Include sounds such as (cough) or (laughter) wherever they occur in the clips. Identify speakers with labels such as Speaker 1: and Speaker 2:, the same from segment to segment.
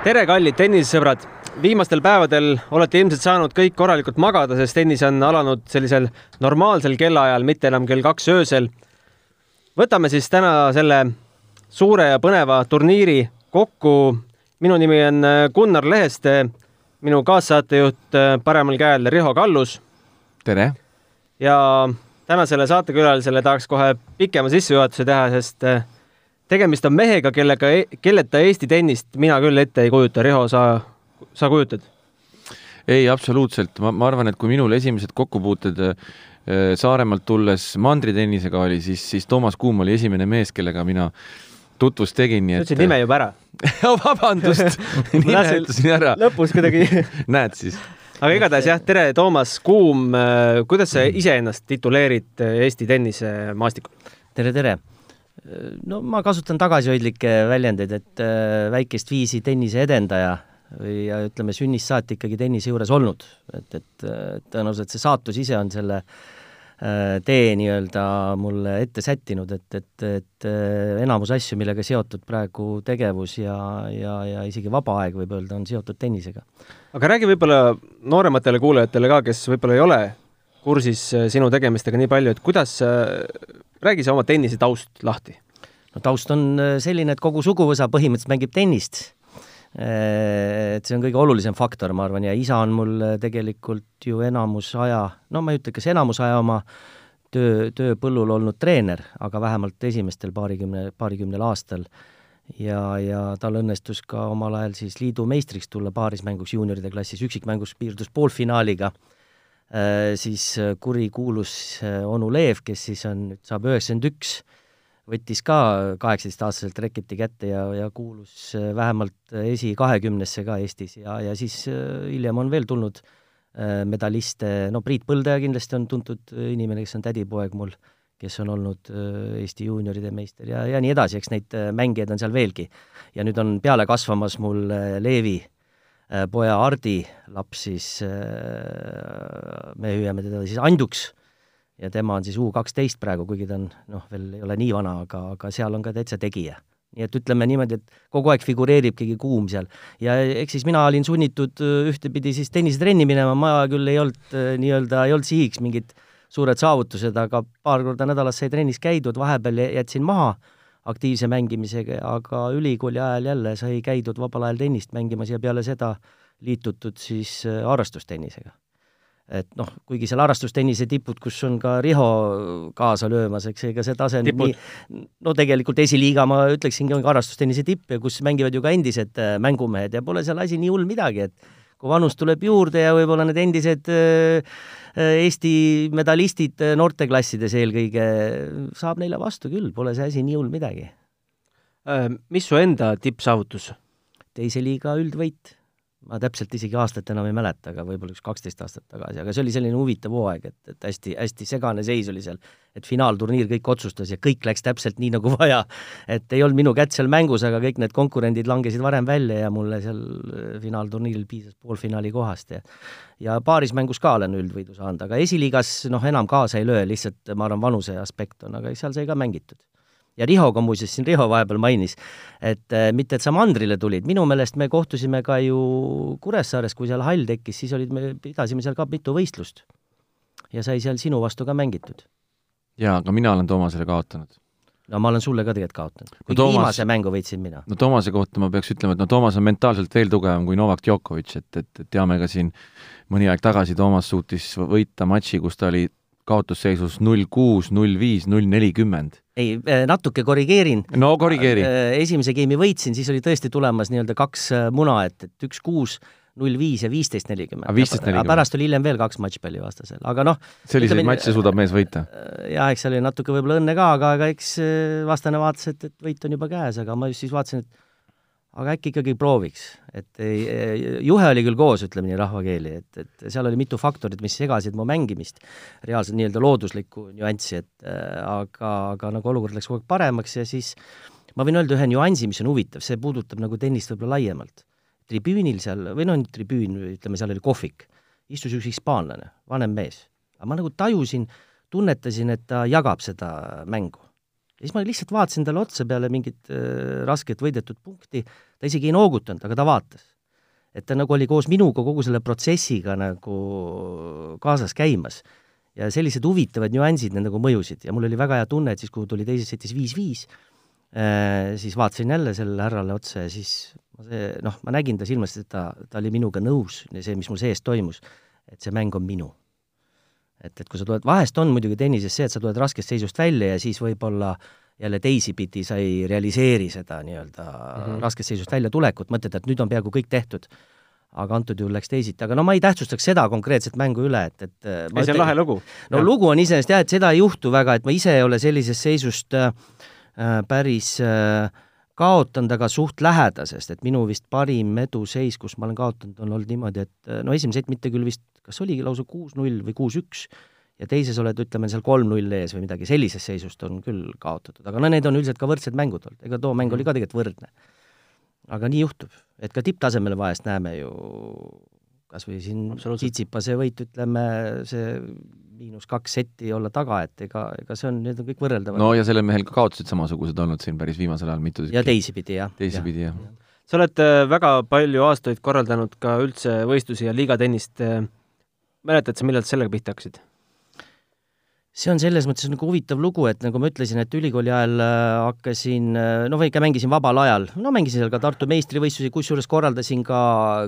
Speaker 1: tere, kallid tennisesõbrad! viimastel päevadel olete ilmselt saanud kõik korralikult magada, sest tennis on alanud sellisel normaalsel kellaajal, mitte enam kell kaks öösel. võtame siis täna selle suure ja põneva turniiri kokku. minu nimi on Gunnar Leheste, minu kaassaatejuht paremal käel Riho Kallus.
Speaker 2: tere!
Speaker 1: ja tänasele saatekülalisele tahaks kohe pikema sissejuhatuse teha, sest tegemist on mehega, kellega, kelleta Eesti tennist mina küll ette ei kujuta. Riho, sa, sa kujutad?
Speaker 2: ei, absoluutselt, ma, ma arvan, et kui minul esimesed kokkupuuted Saaremaalt tulles mandritennisega oli, siis, siis Toomas Kuum oli esimene mees, kellega mina tutvust tegin, nii
Speaker 1: et. ütlesid nime juba ära (laughs)
Speaker 2: vabandust (laughs) nime ütlesin ära.
Speaker 1: lõpus kuidagi (laughs)
Speaker 2: näed siis.
Speaker 1: aga igatahes jah, tere, Toomas Kuum. kuidas sa iseennast tituleerid Eesti tennisemaastikul?
Speaker 3: tere, tere no ma kasutan tagasihoidlikke väljendeid, et äh, väikest viisi tennise edendaja ja ütleme, sünnist saati ikkagi tennise juures olnud, et, et tõenäoliselt see saatus ise on selle äh, tee nii-öelda mulle ette sättinud, et, et, et äh, enamus asju, millega seotud praegu tegevus ja, ja, ja isegi vaba aeg, võib öelda, on seotud tennisega.
Speaker 1: aga räägi võib-olla noorematele kuulajatele ka, kes võib-olla ei ole kursis sinu tegemistega nii palju, et kuidas räägi see oma tennise taust lahti.
Speaker 3: no taust on äh, selline, et kogu suguvõsa põhimõtteliselt mängib tennist. Äh, et see on kõige olulisem faktor, ma arvan, ja isa on mul äh, tegelikult ju enamus aja, no ma ei ütle, kas enamus aja oma töö, tööpõllul olnud treener, aga vähemalt esimestel paarikümne, paarikümnel aastal ja, ja tal õnnestus ka omal ajal siis liidu meistriks tulla paarismänguks juunioride klassis, üksikmängus piirdus poolfinaaliga Äh, siis äh, kurikuulus äh, onu Leev, kes siis on, nüüd saab üheksakümmend üks, võttis ka kaheksateistaastaselt reketi kätte ja, ja kuulus vähemalt esi kahekümnesse ka Eestis ja, ja siis hiljem on veel tulnud medaliste, no Priit Põldaja kindlasti on tuntud inimene, kes on tädipoeg mul, kes on olnud Eesti juunioride meister ja, ja nii edasi, eks neid mängijaid on seal veelgi. ja nüüd on peale kasvamas mul Leevi äh, Äh, poja Hardi laps siis, äh, me hüüame teda siis Anduks ja tema on siis U kaksteist praegu, kuigi ta on noh, veel ei ole nii vana, aga, aga seal on ka täitsa tegija. nii et ütleme niimoodi, et kogu aeg figureerib keegi kuum seal. ja eks siis mina olin sunnitud äh, ühtepidi siis tennisetrenni minema, ma küll ei olnud nii-öelda, ei olnud sihiks mingid suured saavutused, aga paar korda nädalas sai trennis käidud, vahepeal jätsin maha aktiivse mängimisega, aga ülikooli ajal jälle sai käidud vabal ajal tennist mängimas ja peale seda liitutud siis äh, harrastustennisega. et noh, kuigi seal harrastustennise tipud, kus on ka Riho kaasa löömas, eks ega see tase
Speaker 1: on nii,
Speaker 3: no tegelikult esiliiga ma ütleksingi, on ka harrastustennise tipp ja kus mängivad ju ka endised äh, mängumehed ja pole seal asi nii hull midagi, et kui vanust tuleb juurde ja võib-olla need endised äh, Eesti medalistid äh, noorteklassides eelkõige, saab neile vastu küll, pole see asi nii hull midagi.
Speaker 1: Mis su enda tippsaavutus?
Speaker 3: teise liiga üldvõit ma täpselt isegi aastat enam ei mäleta, aga võib-olla üks kaksteist aastat tagasi, aga see oli selline huvitav hooaeg, et, et hästi-hästi segane seis oli seal. et finaalturniir kõik otsustas ja kõik läks täpselt nii, nagu vaja. et ei olnud minu kätt seal mängus, aga kõik need konkurendid langesid varem välja ja mulle seal äh, finaalturniiril piisas poolfinaali kohast ja ja paarismängus ka olen üldvõidu saanud, aga esiliigas noh, enam kaasa ei löö, lihtsalt ma arvan, vanuse aspekt on, aga seal sai ka mängitud ja Rihoga muuseas, siin Riho vahepeal mainis, et äh, mitte, et sa mandrile tulid, minu meelest me kohtusime ka ju Kuressaares, kui seal hall tekkis, siis olid, me pidasime seal ka mitu võistlust. ja sai seal sinu vastu ka mängitud.
Speaker 2: jaa, aga mina olen Toomasele kaotanud.
Speaker 3: no ma olen sulle ka tegelikult kaotanud. kuigi no, Toomas... viimase mängu võitsin mina.
Speaker 2: no Toomase kohta ma peaks ütlema, et no Toomas on mentaalselt veel tugevam kui Novak Djokovic, et, et, et teame ka siin mõni aeg tagasi Toomas suutis võita matši, kus ta oli kaotusseisus null kuus, null viis, null nelikümmend.
Speaker 3: Ei, äh, natuke korrigeerin.
Speaker 2: no korrigeeri.
Speaker 3: Äh, esimese geimi võitsin, siis oli tõesti tulemas nii-öelda kaks äh, muna, et, et üks kuus, null viis ja viisteist nelikümmend.
Speaker 2: viisteist nelikümmend.
Speaker 3: pärast oli hiljem veel kaks matšpalli vastasel, aga noh
Speaker 2: selliseid matše suudab mees võita?
Speaker 3: jah, eks seal oli natuke võib-olla õnne ka, aga, aga eks vastane vaatas, et, et võit on juba käes, aga ma just siis vaatasin, et aga äkki ikkagi prooviks, et ei, juhe oli küll koos, ütleme nii rahvakeeli, et, et seal oli mitu faktorit, mis segasid mu mängimist, reaalselt nii-öelda looduslikku nüanssi, et äh, aga, aga nagu olukord läks kogu aeg paremaks ja siis ma võin öelda ühe nüansi, mis on huvitav, see puudutab nagu tennist võib-olla laiemalt. tribüünil seal, või noh, tribüün, ütleme, seal oli kohvik, istus üks hispaanlane, vanem mees. aga ma nagu tajusin, tunnetasin, et ta jagab seda mängu ja siis ma lihtsalt vaatasin talle otsa peale mingit äh, rasket võidetud punkti, ta isegi ei noogutanud, aga ta vaatas. et ta nagu oli koos minuga kogu selle protsessiga nagu kaasas käimas. ja sellised huvitavad nüansid need nagu mõjusid ja mul oli väga hea tunne, et siis, kui tuli teises setis viis-viis, äh, siis vaatasin jälle sellele härrale otsa ja siis see, noh, ma nägin ta silmast, et ta, ta oli minuga nõus ja see, mis mul sees toimus, et see mäng on minu et, et kui sa tuled, vahest on muidugi tennises see, et sa tuled raskest seisust välja ja siis võib-olla jälle teisipidi sa ei realiseeri seda nii-öelda mm -hmm. raskest seisust väljatulekut, mõtled, et nüüd on peaaegu kõik tehtud. aga antud juhul läks teisiti, aga no ma ei tähtsustaks seda konkreetset mängu üle, et, et
Speaker 1: ei, see on lahe lugu.
Speaker 3: no ja. lugu on iseenesest jah, et seda ei juhtu väga, et ma ise ei ole sellisest seisust äh, päris äh, kaotanud, aga suht lähedasest, et minu vist parim eduseis, kus ma olen kaotanud, on olnud niimoodi, et no esimene sett mitte küll vist, kas oligi lausa kuus-null või kuus-üks, ja teises oled, ütleme, seal kolm-null ees või midagi, sellisest seisust on küll kaotatud, aga no need on üldiselt ka võrdsed mängud olnud, ega too mäng oli ka tegelikult võrdne. aga nii juhtub, et ka tipptasemel vahest näeme ju kas või siin Tsitsipase võit, ütleme, see miinus kaks setti olla taga, et ega, ega see on, need on kõik võrreldavad.
Speaker 2: no ja sellel mehel ka kaotused samasugused olnud siin päris viimasel ajal mitu
Speaker 3: tükki. ja teisipidi, jah.
Speaker 2: teisipidi, jah ja.
Speaker 1: ja.. sa oled äh, väga palju aastaid korraldanud ka üldse võistlusi ja liigatennist. Äh, mäletad sa, millal sa sellega pihta hakkasid?
Speaker 3: see on selles mõttes nagu huvitav lugu, et nagu ma ütlesin, et ülikooli ajal äh, hakkasin, no või ikka mängisin vabal ajal, no mängisin seal ka Tartu meistrivõistlusi, kusjuures korraldasin ka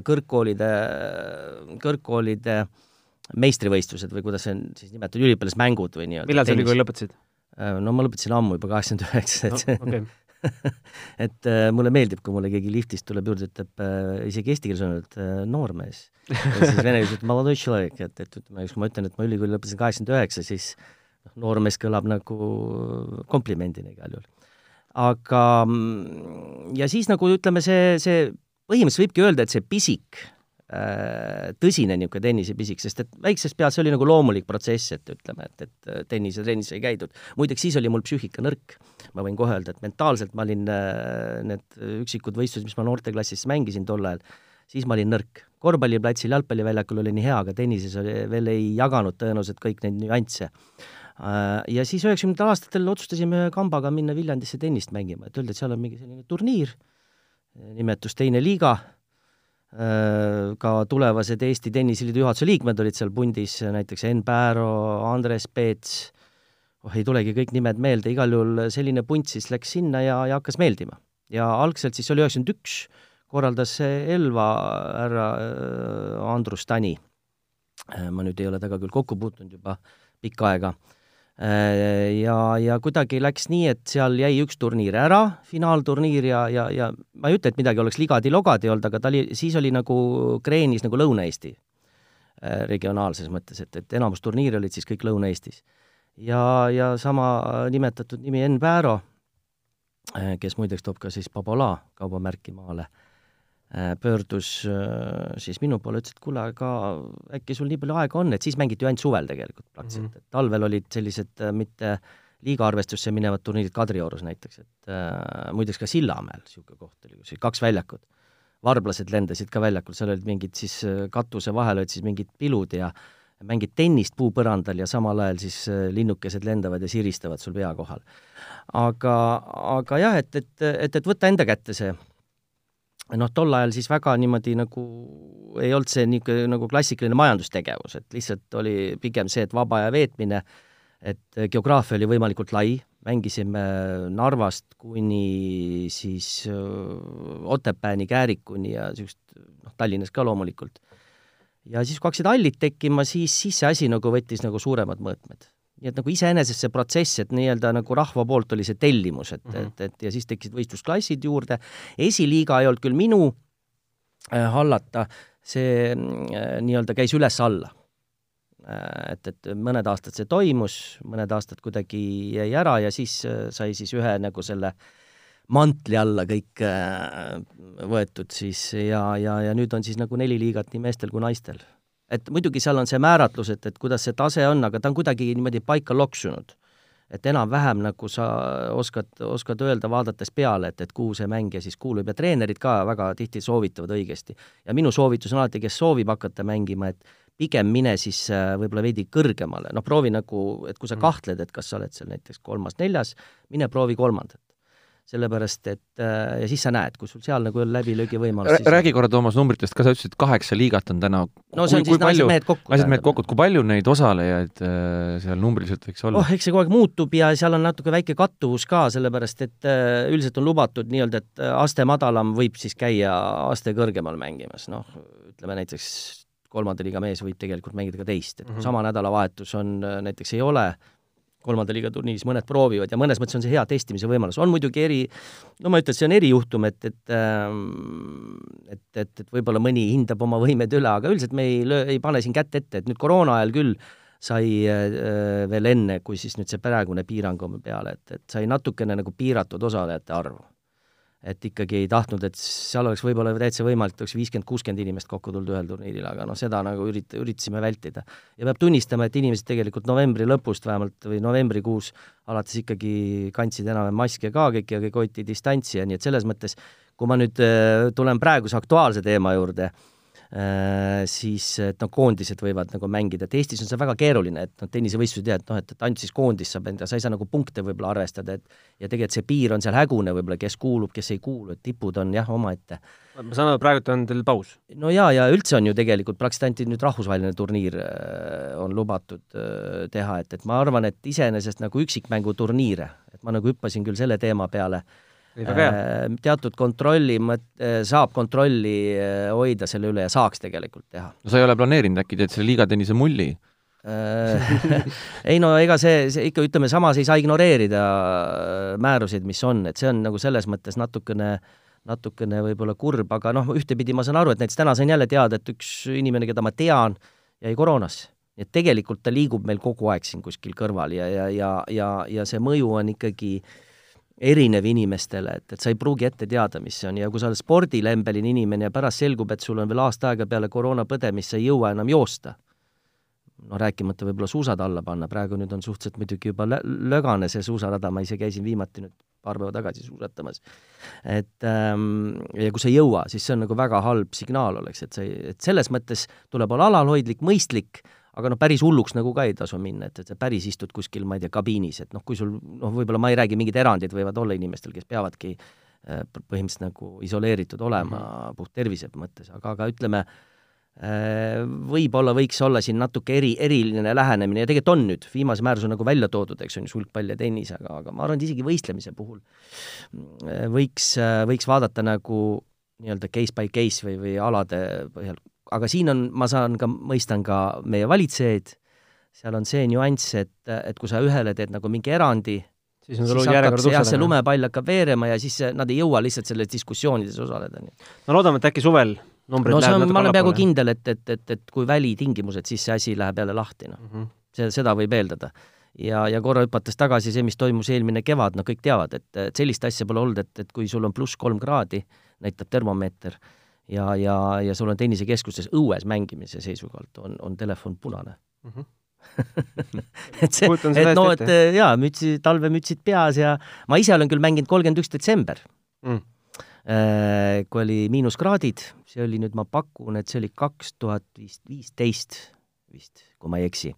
Speaker 3: kõrgkoolide, kõrgkoolide meistrivõistlused või kuidas see on siis nimetatud, üliõpilasmängud või nii-öelda.
Speaker 1: millal sa ülikooli lõpetasid?
Speaker 3: Äh, no ma lõpetasin ammu, juba kaheksakümmend üheksa, et no, okay. (laughs) et äh, mulle meeldib, kui mulle keegi liftist tuleb juurde, ütleb äh, isegi eesti keeles on, et äh, noormees. ja siis vene keeles ütleb, et, et ütleme, kui ma ütlen, et ma ülikooli lõpetasin kaheksakümmend üheksa, siis noh, noormees kõlab nagu komplimendina igal juhul. aga mm, ja siis nagu ütleme, see, see põhimõtteliselt võibki öelda, et see pisik, tõsine niisugune tennisepisik, sest et väiksest peast see oli nagu loomulik protsess, et ütleme, et, et tennise trennis ei käidud. muideks siis oli mul psüühika nõrk ma võin kohe öelda, et mentaalselt ma olin, äh, need üksikud võistlused, mis ma noorteklassis mängisin tol ajal, siis ma olin nõrk. korvpalliplatsil, jalgpalliväljakul oli nii hea, aga tennises oli, veel ei jaganud tõenäoliselt kõik neid nüansse. Ja siis üheksakümnendatel aastatel otsustasime kambaga minna Viljandisse tennist mängima, et öelda, et seal on mingi selline turniir, nimetus Teine liiga Äh, ka tulevased Eesti Tenniseliidu juhatuse liikmed olid seal pundis, näiteks Enn Pääro, Andres Peets, oh ei tulegi kõik nimed meelde, igal juhul selline punt siis läks sinna ja, ja hakkas meeldima. ja algselt siis oli üheksakümmend üks, korraldas Elva härra äh, Andrus Tani. Äh, ma nüüd ei ole temaga küll kokku puutunud juba pikka aega Äh, ja, ja kuidagi läks nii, et seal jäi üks turniir ära, finaalturniir ja, ja, ja ma ei ütle, et midagi oleks ligadi-logadi olnud, aga ta oli, siis oli nagu kreenis nagu Lõuna-Eesti regionaalses mõttes, et, et enamus turniire olid siis kõik Lõuna-Eestis. Ja, ja sama nimetatud nimi Enn Pääro, äh, kes muideks toob ka siis Babola kaubamärki maale Äh, pöördus äh, siis minu poole, ütles, et kuule, aga äkki sul nii palju aega on, et siis mängiti ju ainult suvel tegelikult praktiliselt mm, -hmm. et talvel olid sellised äh, mitte liiga arvestusse minevad turniirid Kadriorus näiteks, et äh, muideks ka Sillamäel niisugune koht oli, kus oli kaks väljakut. varblased lendasid ka väljakul, seal olid mingid siis katuse vahel olid siis mingid pilud ja mängid tennist puupõrandal ja samal ajal siis linnukesed lendavad ja siristavad sul pea kohal. aga, aga jah, et, et, et, et võtta enda kätte see noh, tol ajal siis väga niimoodi nagu ei olnud see niisugune nagu klassikaline majandustegevus, et lihtsalt oli pigem see, et vaba aja veetmine, et geograafia oli võimalikult lai, mängisime Narvast kuni siis Otepääni, Käärikuni ja niisugust noh, Tallinnas ka loomulikult. Ja siis, kui hakkasid hallid tekkima, siis, siis see asi nagu võttis nagu suuremad mõõtmed nii et nagu iseenesest see protsess, et nii-öelda nagu rahva poolt oli see tellimus, et mm, -hmm. et, et ja siis tekkisid võistlusklassid juurde, esiliiga ei olnud küll minu äh, hallata, see äh, nii-öelda käis üles-alla äh,. et, et mõned aastad see toimus, mõned aastad kuidagi jäi ära ja siis äh, sai siis ühe nagu selle mantli alla kõik äh, võetud siis ja, ja, ja nüüd on siis nagu neli liigat nii meestel kui naistel et muidugi seal on see määratlus, et, et kuidas see tase on, aga ta on kuidagi niimoodi paika loksunud. et enam-vähem nagu sa oskad, oskad öelda, vaadates peale, et, et kuhu see mängija siis kuulub ja treenerid ka väga tihti soovitavad õigesti. ja minu soovitus on alati, kes soovib hakata mängima, et pigem mine siis äh, võib-olla veidi kõrgemale, noh proovi nagu, et kui sa
Speaker 1: Mm.
Speaker 3: kahtled, et kas sa oled seal näiteks kolmas-neljas, mine proovi kolmandat. Sellepärast, et äh, ja siis sa näed, kui sul seal nagu ei ole läbilöögi võimalust, siis
Speaker 2: räägi korra, Toomas, numbritest ka, sa ütlesid, et kaheksa liigat on täna.
Speaker 3: no see on siis naised-mehed kokku.
Speaker 2: naised-mehed kokku, et kui palju neid osalejaid äh, seal numbriliselt võiks olla
Speaker 3: oh, eks see kogu aeg muutub ja seal on natuke väike kattuvus ka, sellepärast et äh, üldiselt on lubatud nii-öelda, et aste madalam võib siis käia aste kõrgemal mängimas, noh, ütleme näiteks kolmanda liiga mees võib tegelikult mängida ka teist, et kui
Speaker 1: Mhm.
Speaker 3: sama nädalavahetus on, näiteks ei ole kolmanda liiga turniiris, mõned proovivad ja mõnes mõttes on see hea testimise võimalus, on muidugi eri, no ma ütlen, see on erijuhtum, et, et ähm, et, et, et võib-olla mõni hindab oma võimed üle, aga üldiselt me ei löö, ei pane siin kätt ette, et nüüd koroona ajal küll sai äh, veel enne, kui siis nüüd see praegune piirang on peale, et, et sai natukene nagu piiratud osalejate arvu. Et ikkagi ei tahtnud, et seal oleks võib-olla täitsa võimalik, et oleks viiskümmend, kuuskümmend inimest kokku tulnud ühel turniiril, aga noh, seda nagu ürit-, üritasime vältida. ja peab tunnistama, et inimesed tegelikult novembri lõpust vähemalt või novembrikuus alates ikkagi kandsid enam-vähem maske ka kõik ja kõik hoiti distantsi ja nii et selles mõttes, kui ma nüüd äh, tulen praeguse aktuaalse teema juurde, siis et noh, koondised võivad nagu mängida, et Eestis on see väga keeruline, et noh, tennisevõistlused jah, et noh, et, et ainult siis koondis saab enda, sa ei saa nagu punkte võib-olla arvestada, et ja tegelikult see piir on seal hägune võib-olla, kes kuulub, kes ei kuulu, et tipud on jah, omaette.
Speaker 1: ma saan aru, praegu on teil paus?
Speaker 3: no jaa, ja üldse on ju tegelikult praktiliselt ainult nüüd rahvusvaheline turniir äh, on lubatud äh, teha, et, et ma arvan, et iseenesest nagu üksikmänguturniire, et ma nagu hüppasin küll selle teema peale. Äh, teatud kontrolli mõt-, saab kontrolli äh, hoida selle üle ja saaks tegelikult teha.
Speaker 2: no sa ei ole planeerinud äkki, teed selle liigatennise mulli?
Speaker 3: Äh, (laughs) ei no ega see, see ikka, ütleme, samas ei saa ignoreerida äh, määruseid, mis on, et see on nagu selles mõttes natukene natukene võib-olla kurb, aga noh, ühtepidi ma saan aru, et näiteks täna sain jälle teada, et üks inimene, keda ma tean, jäi koroonasse. nii et tegelikult ta liigub meil kogu aeg siin kuskil kõrval ja, ja, ja, ja, ja see mõju on ikkagi erinev inimestele, et, et sa ei pruugi ette teada, mis see on. Ja kui sa oled spordilembeline inimene ja pärast selgub, et sul on veel aasta aega peale koroona põdemist, sa ei jõua enam joosta, no rääkimata võib-olla suusad alla panna, praegu nüüd on suhteliselt muidugi juba lö-, lögane see suusarada, ma ise käisin viimati nüüd paar päeva tagasi suusatamas. et ähm, ja kui sa ei jõua, siis see on nagu väga halb signaal oleks, et see, et selles mõttes tuleb olla alalhoidlik, mõistlik, aga noh, päris hulluks nagu ka ei tasu minna, et, et sa päris istud kuskil, ma ei tea, kabiinis, et noh, kui sul noh, võib-olla ma ei räägi, mingid erandid võivad olla inimestel, kes peavadki äh, põhimõtteliselt nagu isoleeritud olema mm -hmm. puht tervise mõttes, aga, aga ütleme, võib-olla võiks olla siin natuke eri, eriline lähenemine ja tegelikult on nüüd, viimase määrus on nagu välja toodud, eks on ju, sulgpall ja tennis, aga, aga ma arvan, et isegi võistlemise puhul võiks, võiks vaadata nagu nii-öelda case by case või, või alade põhjal, aga siin on, ma saan ka, mõistan ka meie valitsejaid, seal on see nüanss, et, et kui sa ühele teed nagu mingi erandi,
Speaker 1: siis on sul järjekord
Speaker 3: see,
Speaker 1: ukse
Speaker 3: see
Speaker 1: taga.
Speaker 3: lumepall hakkab veerema ja siis see- nad ei jõua lihtsalt selles diskussioonides osaleda,
Speaker 1: no loodame, et äkki suvel numbrid
Speaker 3: no see
Speaker 1: lähevad natuke
Speaker 3: ma olen peaaegu
Speaker 1: allapoole.
Speaker 3: kindel, et, et, et, et kui välitingimused, siis see asi läheb jälle lahti, noh.
Speaker 1: Mhm.
Speaker 3: see, seda võib eeldada. ja, ja korra hüpates tagasi see, mis toimus eelmine kevad, no kõik teavad, et, et sellist asja pole olnud, et, et kui sul on pluss kolm kraadi, näitab termomeeter, ja, ja, ja sul on tennisekeskuses õues mängimise seisukohalt on, on telefon punane
Speaker 1: Mhm. (laughs)
Speaker 3: et see, et no, et jaa, mütsi, talvemütsid peas ja ma ise olen küll mänginud kolmkümmend üks detsember
Speaker 1: Mm.
Speaker 3: Äh, kui oli miinuskraadid, see oli nüüd, ma pakun, et see oli kaks tuhat viis, viisteist vist, kui ma ei eksi.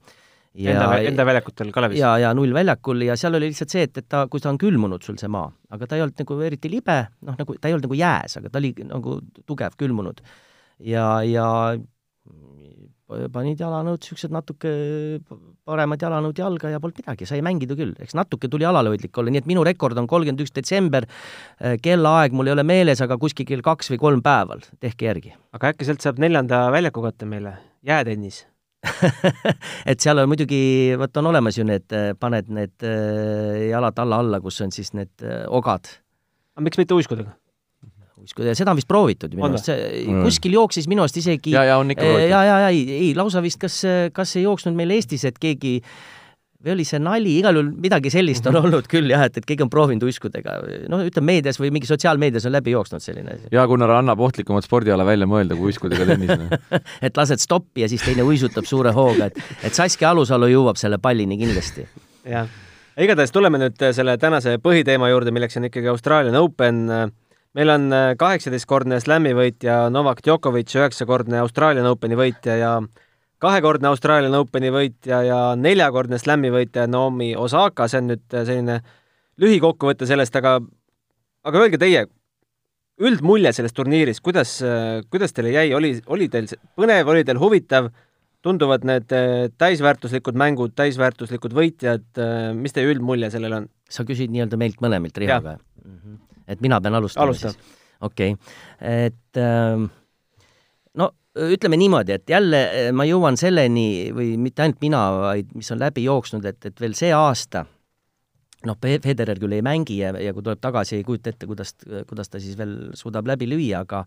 Speaker 1: Enda, enda väljakutel Kalevis?
Speaker 3: ja, ja nullväljakul ja seal oli lihtsalt see, et, et ta, kui ta on külmunud sul see maa, aga ta ei olnud nagu eriti libe, noh nagu ta ei olnud nagu jääs, aga ta oli nagu tugev külmunud. ja, ja panid jalanõud, niisugused natuke paremad jalanõud jalga ja polnud midagi, sai mängida küll, eks natuke tuli alalhoidlik olla, nii et minu rekord on kolmkümmend üks detsember, kellaaeg mul ei ole meeles, aga kuskil kell kaks või kolm päeval, tehke järgi
Speaker 1: aga äkki sealt saab neljanda väljaku kätte meile, jäätennis? (laughs)
Speaker 3: et seal on muidugi, vot on olemas ju need, paned need äh, jalad alla-alla, kus on siis need äh, ogad.
Speaker 1: aga miks mitte uiskudega?
Speaker 3: uiskuda ja seda on vist proovitud minu arust, see
Speaker 2: Mm.
Speaker 3: kuskil jooksis minu arust isegi
Speaker 2: ja, ja on ikka
Speaker 3: ja, ja, ja ei, ei lausa vist kas, kas ei jooksnud meil Eestis, et keegi või oli see nali, igal juhul midagi sellist on olnud küll jah, et, et keegi on proovinud uiskudega, noh, ütleme meedias või mingi sotsiaalmeedias on läbi jooksnud selline asi.
Speaker 2: ja Gunnar annab ohtlikumat spordiala välja mõelda kui uiskudega tennis no. (laughs)
Speaker 3: et lased stoppi ja siis teine uisutab suure hooga, et, et Saskia Alusalu jõuab selle pallini kindlasti.
Speaker 1: jah. igatahes tuleme nüüd selle tänase põhiteema juurde, milleks on ikkagi Australian Open. meil on kaheksateistkordne Slami võitja Novak Djokovic, üheksakordne Australian Openi võitja ja kahekordne Austraalian Openi võitja ja neljakordne Slami võitja Naomi Osaka, see on nüüd selline lühikokkuvõte sellest, aga aga öelge teie, üldmulje sellest turniirist, kuidas, kuidas teile jäi, oli, oli teil põnev, oli teil huvitav, tunduvad need äh, täisväärtuslikud mängud, täisväärtuslikud võitjad, äh, mis teie üldmulje sellel on?
Speaker 3: sa küsid nii-öelda meilt mõlemilt, Riho, või? Mhm. et mina pean alustama Alusta. siis? okei okay., et no ütleme niimoodi, et jälle äh, ma jõuan selleni või mitte ainult mina, vaid mis on läbi jooksnud, et, et veel see aasta noh, Federer küll ei mängi ja, ja kui tuleb tagasi, ei kujuta ette, kuidas, kuidas ta siis veel suudab läbi lüüa, aga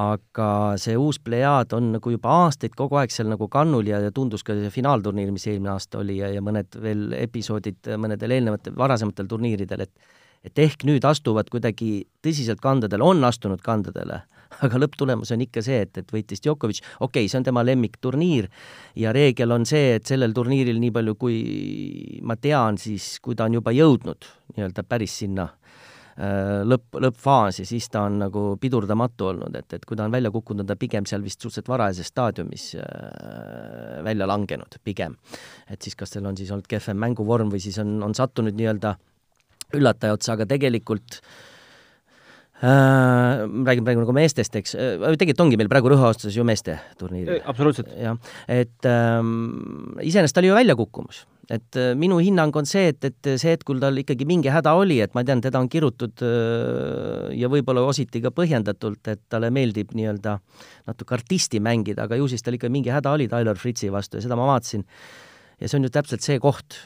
Speaker 3: aga see uus plejaad on nagu juba aastaid kogu aeg seal nagu kannul ja, ja tundus ka see finaalturniir, mis eelmine aasta oli ja, ja mõned veel episoodid mõnedel eelnevatel, varasematel turniiridel, et et ehk nüüd astuvad kuidagi tõsiselt kandadele, on astunud kandadele (laughs) aga lõpptulemus on ikka see, et, et võitis Djokovic, okei okay,, see on tema lemmikturniir ja reegel on see, et sellel turniiril, nii palju kui ma tean, siis kui ta on juba jõudnud nii-öelda päris sinna äh, lõpp, lõppfaasi, siis ta on nagu pidurdamatu olnud, et, et kui ta on välja kukkunud, on ta pigem seal vist suhteliselt varajases staadiumis äh, välja langenud, pigem. et siis kas tal on siis olnud kehvem mänguvorm või siis on, on sattunud nii-öelda üllataja otsa, aga tegelikult äh, räägime praegu nagu meestest, eks äh,, tegelikult ongi meil praegu rõhuastuses ju meeste turniir.
Speaker 1: absoluutselt.
Speaker 3: jah, et ähm, iseenesest ta oli ju väljakukkumus. et äh, minu hinnang on see, et, et see hetk, kui tal ikkagi mingi häda oli, et ma tean, teda on kirutud äh, ja võib-olla ositi ka põhjendatult, et talle meeldib nii-öelda natuke artisti mängida, aga ju siis tal ikka mingi häda oli Tyler Fritzi vastu ja seda ma vaatasin. ja see on ju täpselt see koht,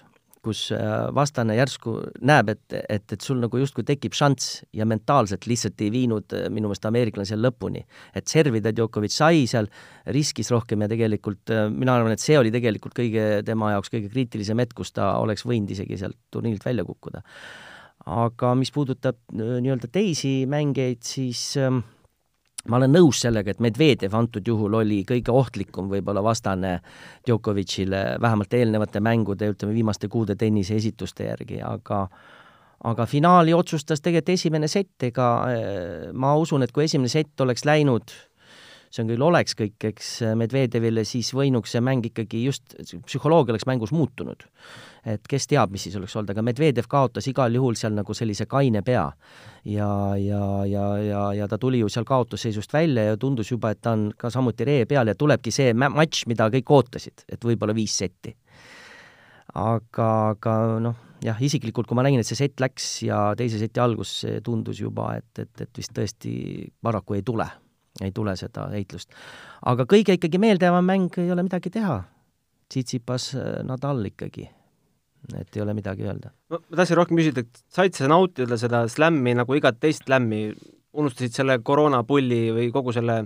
Speaker 3: kus äh, vastane järsku näeb, et, et, et sul nagu justkui tekib šanss ja mentaalselt lihtsalt ei viinud äh, minu meelest ameeriklane seal lõpuni. et servida Djokovic sai seal, riskis rohkem ja tegelikult äh, mina arvan, et see oli tegelikult kõige, tema jaoks kõige kriitilisem hetk, kus ta oleks võinud isegi sealt turniirilt välja kukkuda. aga mis puudutab nii-öelda teisi mängijaid, siis äh, ma olen nõus sellega, et Medvedev antud juhul oli kõige ohtlikum võib-olla vastane Djokovicile, vähemalt eelnevate mängude, ütleme viimaste kuude tennise esituste järgi, aga aga finaali otsustas tegelikult esimene sett, ega eh, ma usun, et kui esimene sett oleks läinud see on küll oleks kõik, eks Medvedevile, siis võinuks see mäng ikkagi just, psühholoogia oleks mängus muutunud. et kes teab, mis siis oleks olnud, aga Medvedev kaotas igal juhul seal nagu sellise kaine pea. ja, ja, ja, ja, ja ta tuli ju seal kaotusseisust välja ja tundus juba, et ta on ka samuti ree peal ja tulebki see matš, mida kõik ootasid, et võib-olla viis setti. aga, aga noh, jah, isiklikult, kui ma nägin, et see sett läks ja teise seti algus tundus juba, et, et, et vist tõesti paraku ei tule ei tule seda heitlust. aga kõige ikkagi meeldejäävam mäng ei ole midagi teha. Tsitsipas, äh, Nadal ikkagi. et ei ole midagi öelda.
Speaker 1: ma tahtsin rohkem küsida, et said sa nautida seda slämmi nagu igat teist slämmi, unustasid selle koroonapulli või kogu selle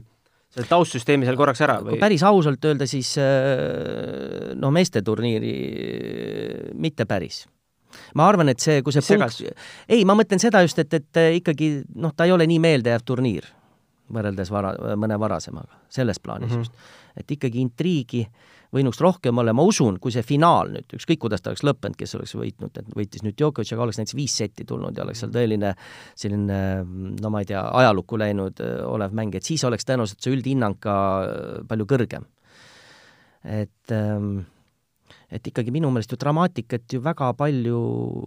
Speaker 1: selle taustsüsteemi seal korraks ära või?
Speaker 3: kui päris ausalt öelda, siis äh, noh, meesteturniiri äh, mitte päris ma arvan, et see, kui see punkt, ei, ma mõtlen seda just, et, et ikkagi noh, ta ei ole nii meeldejääv turniir võrreldes vara, mõne varasemaga, selles plaanis mm -hmm. just. et ikkagi intriigi võinuks rohkem olla, ma usun, kui see finaal nüüd, ükskõik kuidas ta oleks lõppenud, kes oleks võitnud, et võitis nüüd Djokovic, aga oleks näiteks viis setti tulnud ja oleks seal tõeline selline no ma ei tea, ajalukku läinud olev mäng, et siis oleks tõenäoliselt see üldhinnang ka palju kõrgem. et ähm, et ikkagi minu meelest ju dramaatikat ju väga palju,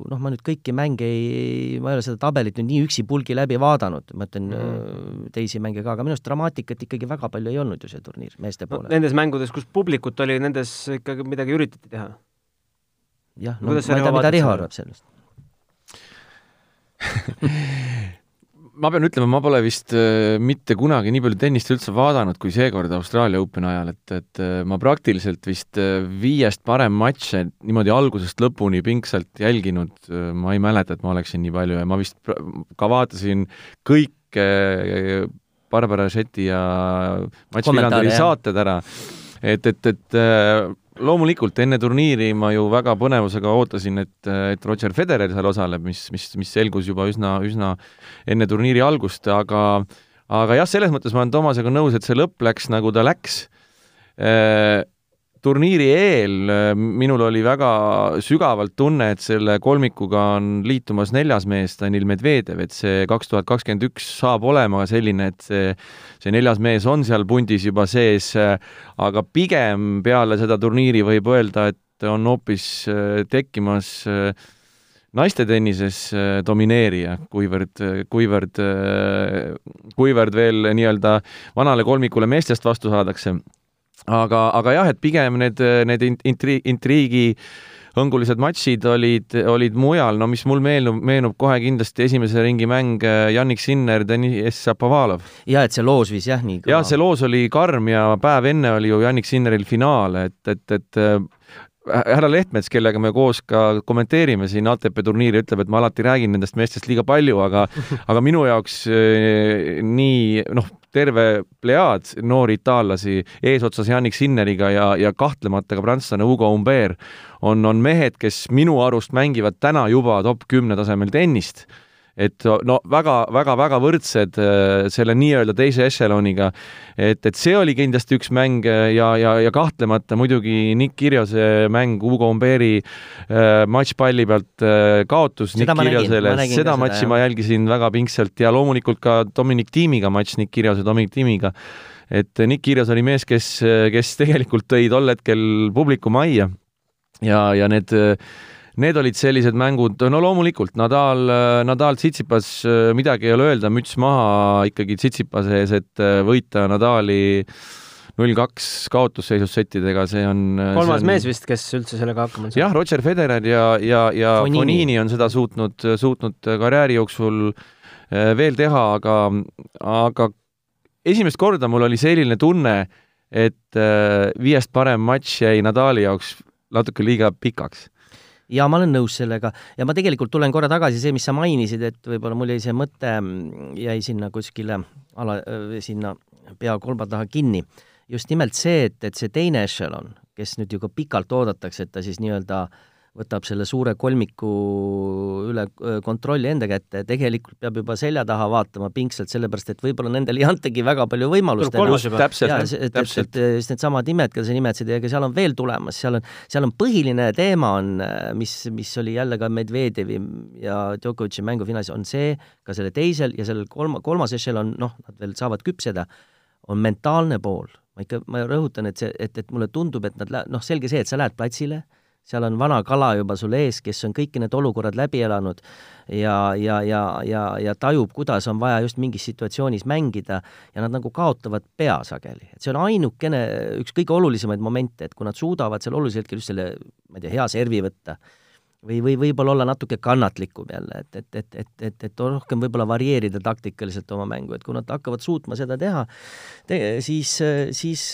Speaker 3: noh, ma nüüd kõiki mänge ei, ma ei ole seda tabelit nüüd nii üksipulgi läbi vaadanud, ma ütlen mm. teisi mänge ka, aga minu arust dramaatikat ikkagi väga palju ei olnud ju see turniir meeste poole
Speaker 1: no,. Nendes mängudes, kus publikut oli, nendes ikkagi midagi üritati teha?
Speaker 3: jah, no Kuidas ma ei tea, mida Riho arvab sellest (laughs) (laughs)
Speaker 2: ma pean ütlema, ma pole vist äh, mitte kunagi nii palju tennist üldse vaadanud kui seekord Austraalia Openi ajal, et, et äh, ma praktiliselt vist äh, viiest parem matše niimoodi algusest lõpuni pingsalt jälginud, ma ei mäleta, et ma oleksin nii palju ja ma vist ka vaatasin kõike Barbara Šeti ja Mats Viljanderi saated ära. et, et, et loomulikult enne turniiri ma ju väga põnevusega ootasin, et, et Roger Federer seal osaleb, mis, mis, mis selgus juba üsna, üsna enne turniiri algust, aga aga jah, selles mõttes ma olen Toomasega nõus, et see lõpp läks nagu ta läks. Turniiri eel minul oli väga sügavalt tunne, et selle kolmikuga on liitumas neljas mees, Danil Medvedev, et see kaks tuhat kakskümmend üks saab olema selline, et see, see neljas mees on seal pundis juba sees, aga pigem peale seda turniiri võib öelda, et on hoopis tekkimas äh, naiste tennises äh, domineerija, kuivõrd, kuivõrd, äh, kuivõrd veel nii-öelda vanale kolmikule meestest vastu saadakse. Aga, aga jah, et pigem need, need intri-, intriigi hõngulised matšid olid, olid mujal, no mis mul meenub, meenub kohe kindlasti esimese ringi mäng Jannik äh, Sinner, Deniss Šapovalov.
Speaker 3: ja et see loos viis jah nii
Speaker 2: kõva. jah, see loos oli karm ja päev enne oli ju Jannik Sinneril finaal, et, et, et härra Lehtmets, kellega me koos ka kommenteerime siin ATP turniiri, ütleb, et ma alati räägin nendest meestest liiga palju, aga aga minu jaoks eh, nii noh, terve plejaad noori itaallasi eesotsas Janik Sinneriga ja, ja kahtlemata ka prantslane Hugo Humbert. On, on mehed, kes minu arust mängivad täna juba top kümne tasemel tennist et no väga-väga-väga võrdsed äh, selle nii-öelda teise ešeloniga. et, et see oli kindlasti üks mäng äh, ja, ja, ja kahtlemata muidugi Nick Kirjose mäng Hugo Umberi äh, matšpalli pealt kaotus seda Nick Kirjosele, seda matši seda, ma jälgisin väga pingsalt ja loomulikult ka Dominic Tiimiga matš Nick Kirjose Dominic Tiimiga et Nick Kirjas oli mees, kes, kes tegelikult tõi tol hetkel publiku majja. Ja, ja need äh, need olid sellised mängud, no loomulikult Nadal, Nadal Tsitsipas, midagi ei ole öelda, müts maha ikkagi Tsitsipase ees, et äh, võita Nadali null kaks kaotusseisus settidega, see on
Speaker 1: kolmas
Speaker 2: see on...
Speaker 1: mees vist, kes üldse sellega hakkama
Speaker 2: saanud. jah, Roger Federer ja, ja, ja Fonini. Fonini on seda suutnud, suutnud karjääri jooksul äh, veel teha, aga, aga esimest korda mul oli selline tunne, et äh, viiest parem matš jäi Nadali jaoks natuke liiga pikaks
Speaker 3: ja ma olen nõus sellega ja ma tegelikult tulen korra tagasi, see, mis sa mainisid, et võib-olla mul jäi see mõte, mm, jäi sinna kuskile ala, sinna pea kolba taha kinni. just nimelt see, et, et see teine ešelon, kes nüüd ju ka pikalt oodatakse, et ta siis nii-öelda äh, võtab selle suure kolmiku üle kontrolli enda kätte, tegelikult peab juba selja taha vaatama pingsalt, sellepärast et võib-olla nendel ei antagi väga palju võimalust.
Speaker 2: täpselt,
Speaker 3: täpselt. just needsamad nimed, keda sa nimetasid, ega seal on veel tulemas, seal on, seal on põhiline teema on, mis, mis oli jälle ka Medvedjevi ja Djokovic'i mängufinaalis, on see, ka selle teisel ja sellel kolma, kolmas ešelon, noh, nad veel saavad küpseda, on mentaalne pool. ma ikka, ma rõhutan, et see, et, et mulle tundub, et nad, noh, selge see, et sa lähed platsile seal on vana kala juba sul ees, kes on kõik need olukorrad läbi elanud ja, ja, ja, ja, ja tajub, kuidas on vaja just mingis situatsioonis mängida ja nad nagu kaotavad pea sageli. et see on ainukene, üks kõige olulisemaid momente, et kui nad suudavad seal olulisel hetkel just selle, ma ei tea, hea servi võtta või, või võib-olla olla natuke kannatlikum jälle, et, et, et, et, et, et rohkem võib-olla varieerida taktikaliselt oma mängu, et kui nad hakkavad suutma seda teha te,, siis, siis,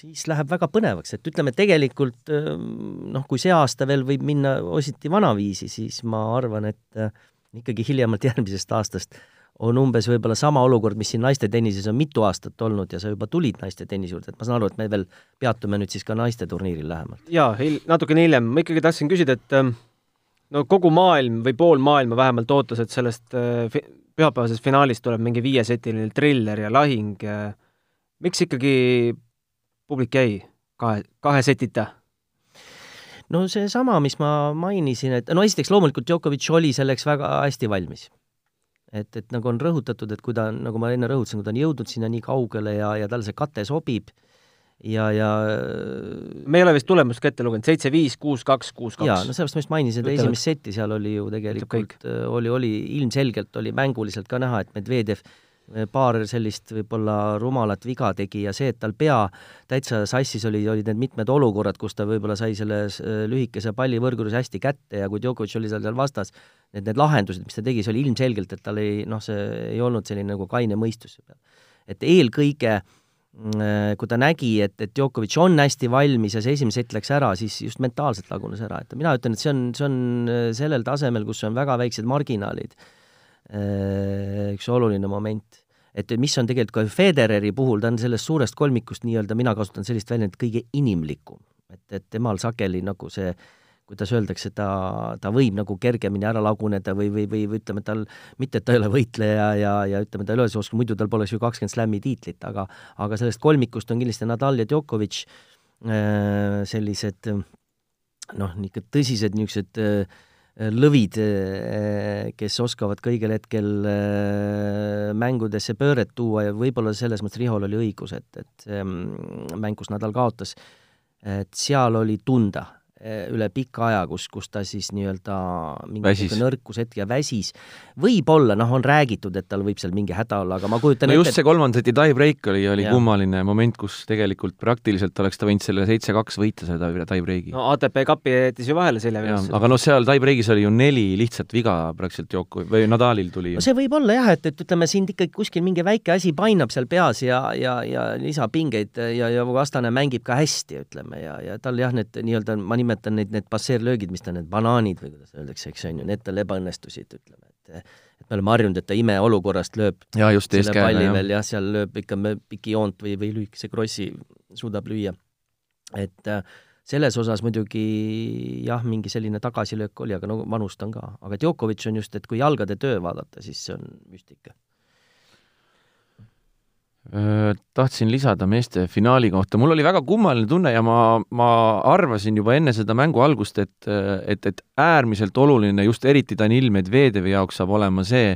Speaker 3: siis läheb väga põnevaks, et ütleme, tegelikult noh, kui see aasta veel võib minna ositi vanaviisi, siis ma arvan, et ikkagi hiljemalt järgmisest aastast on umbes võib-olla sama olukord, mis siin naiste tennises on mitu aastat olnud ja sa juba tulid naiste tennise juurde, et ma saan aru, et me veel peatume nüüd siis ka naiste turniiril lähemalt.
Speaker 1: jaa, natukene hiljem, ma ikkagi tahtsin küsida, et ähm, no kogu maailm või pool maailma vähemalt ootas, et sellest äh, pühapäevasest finaalist tuleb mingi viiesetiline triller ja lahing. miks ikkagi publik jäi kahe, kahe setita?
Speaker 3: no seesama, mis ma mainisin, et no esiteks loomulikult Djokovic oli selleks väga hästi valmis et, et nagu on rõhutatud, et kui ta nagu ma enne rõhutasin, kui ta on jõudnud sinna nii kaugele ja, ja tal see kate sobib ja, ja
Speaker 1: me ei ole vist tulemust ka ette lugenud, seitse, viis, kuus, kaks, kuus, kaks.
Speaker 3: jaa, no sellepärast ma just mainisin, et esimest setti seal oli ju tegelikult, äh, oli, oli ilmselgelt oli mänguliselt ka näha, et Medvedjev äh, paar sellist võib-olla rumalat viga tegi ja see, et tal pea täitsa sassis oli, olid need mitmed olukorrad, kus ta võib-olla sai selle äh, lühikese palli võrguris hästi kätte ja kui Djokovic oli seal seal vastas, need, need lahendused, mis ta tegi, see oli ilmselgelt, et tal ei noh, see ei olnud selline nagu kaine mõistus. et eelkõige mm, äh, kui ta nägi, et, et Djokovic on hästi valmis ja see esimene sett läks ära, siis just mentaalselt lagunes ära, et mina ütlen, et see on, see on äh, sellel tasemel, kus on väga väiksed marginaalid, äh, üks oluline moment. et mis on tegelikult ka Federeri puhul, ta on sellest suurest kolmikust nii-öelda, mina kasutan sellist väljendit, kõige inimlikum. et, et temal sageli nagu see äh, kuidas öeldakse, ta, ta võib nagu kergemini ära laguneda või, või, või, või ütleme, tal, mitte et ta ei ole võitleja ja, ja ütleme, ta ei ole see oskus, muidu tal poleks ju kakskümmend slam'i tiitlit, aga aga sellest kolmikust on kindlasti Nadal ja Djokovic äh, sellised noh, niisugune tõsised niisugused äh, lõvid, kes oskavad kõigel hetkel mängudesse pööret tuua ja võib-olla selles mõttes Rihol oli õigus, et, et mm, mäng, kus Nadal kaotas, et seal oli tunda üle pika aja, kus, kus ta siis nii-öelda mingi nõrkushetk ja väsis. võib-olla, noh, on räägitud, et tal võib seal mingi häda olla, aga ma kujutan
Speaker 2: no ette just see kolmanda seti tie-break oli, oli ja. kummaline moment, kus tegelikult praktiliselt oleks ta võinud selle seitse-kaks võita, selle tie-breaki.
Speaker 1: no ATP kapi jättis ju vahele selja peale.
Speaker 2: aga noh, seal tie-breakis oli ju neli lihtsat viga praktiliselt Joko või Nadalil tuli
Speaker 3: no see võib olla jah, et, et ütleme, sind ikkagi kuskil mingi väike asi painab seal peas ja, ja, ja lisapingeid ja, ja vastane mängib ka hästi, ütleme, ja, ja tal jah, need nii-öelda, ma nimetan nimetan neid, need passeerlöögid, mis ta need banaanid või kuidas öeldakse, eks on ju, need tal ebaõnnestusid, ütleme, et et me oleme harjunud, et ta imeolukorrast lööb
Speaker 2: ja, just,
Speaker 3: selle palli jah. veel jah, seal lööb ikka pikijoont või, või lühikese krossi suudab lüüa. et äh, selles osas muidugi jah, mingi selline tagasilöök oli, aga no vanust on ka. aga Djokovic on just, et kui jalgade töö vaadata, siis see on müstika
Speaker 2: tahtsin lisada meeste finaali kohta, mul oli väga kummaline tunne ja ma, ma arvasin juba enne seda mängu algust, et, et, et äärmiselt oluline just eriti Danil Medvedevi jaoks saab olema see,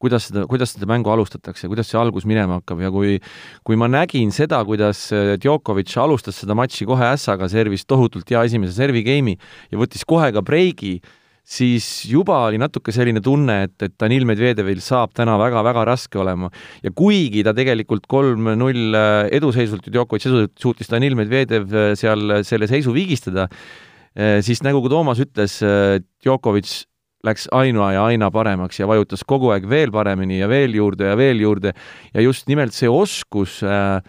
Speaker 2: kuidas seda, kuidas seda mängu alustatakse, kuidas see algus minema hakkab. Ja kui kui ma nägin seda, kuidas Djokovic alustas seda matši kohe ässaga, servis tohutult hea esimese servi game'i ja võttis kohe ka breigi, siis juba oli natuke selline tunne, et, et Danil Medvedevil saab täna väga-väga raske olema. ja kuigi ta tegelikult kolm-null eduseisult ju Djokovic suutis Danil Medvedev äh, seal selle seisu vigistada, äh, siis nagu ka Toomas ütles, äh, Djokovic läks aina ja aina paremaks ja vajutas kogu aeg veel paremini ja veel juurde ja veel juurde ja just nimelt see oskus äh,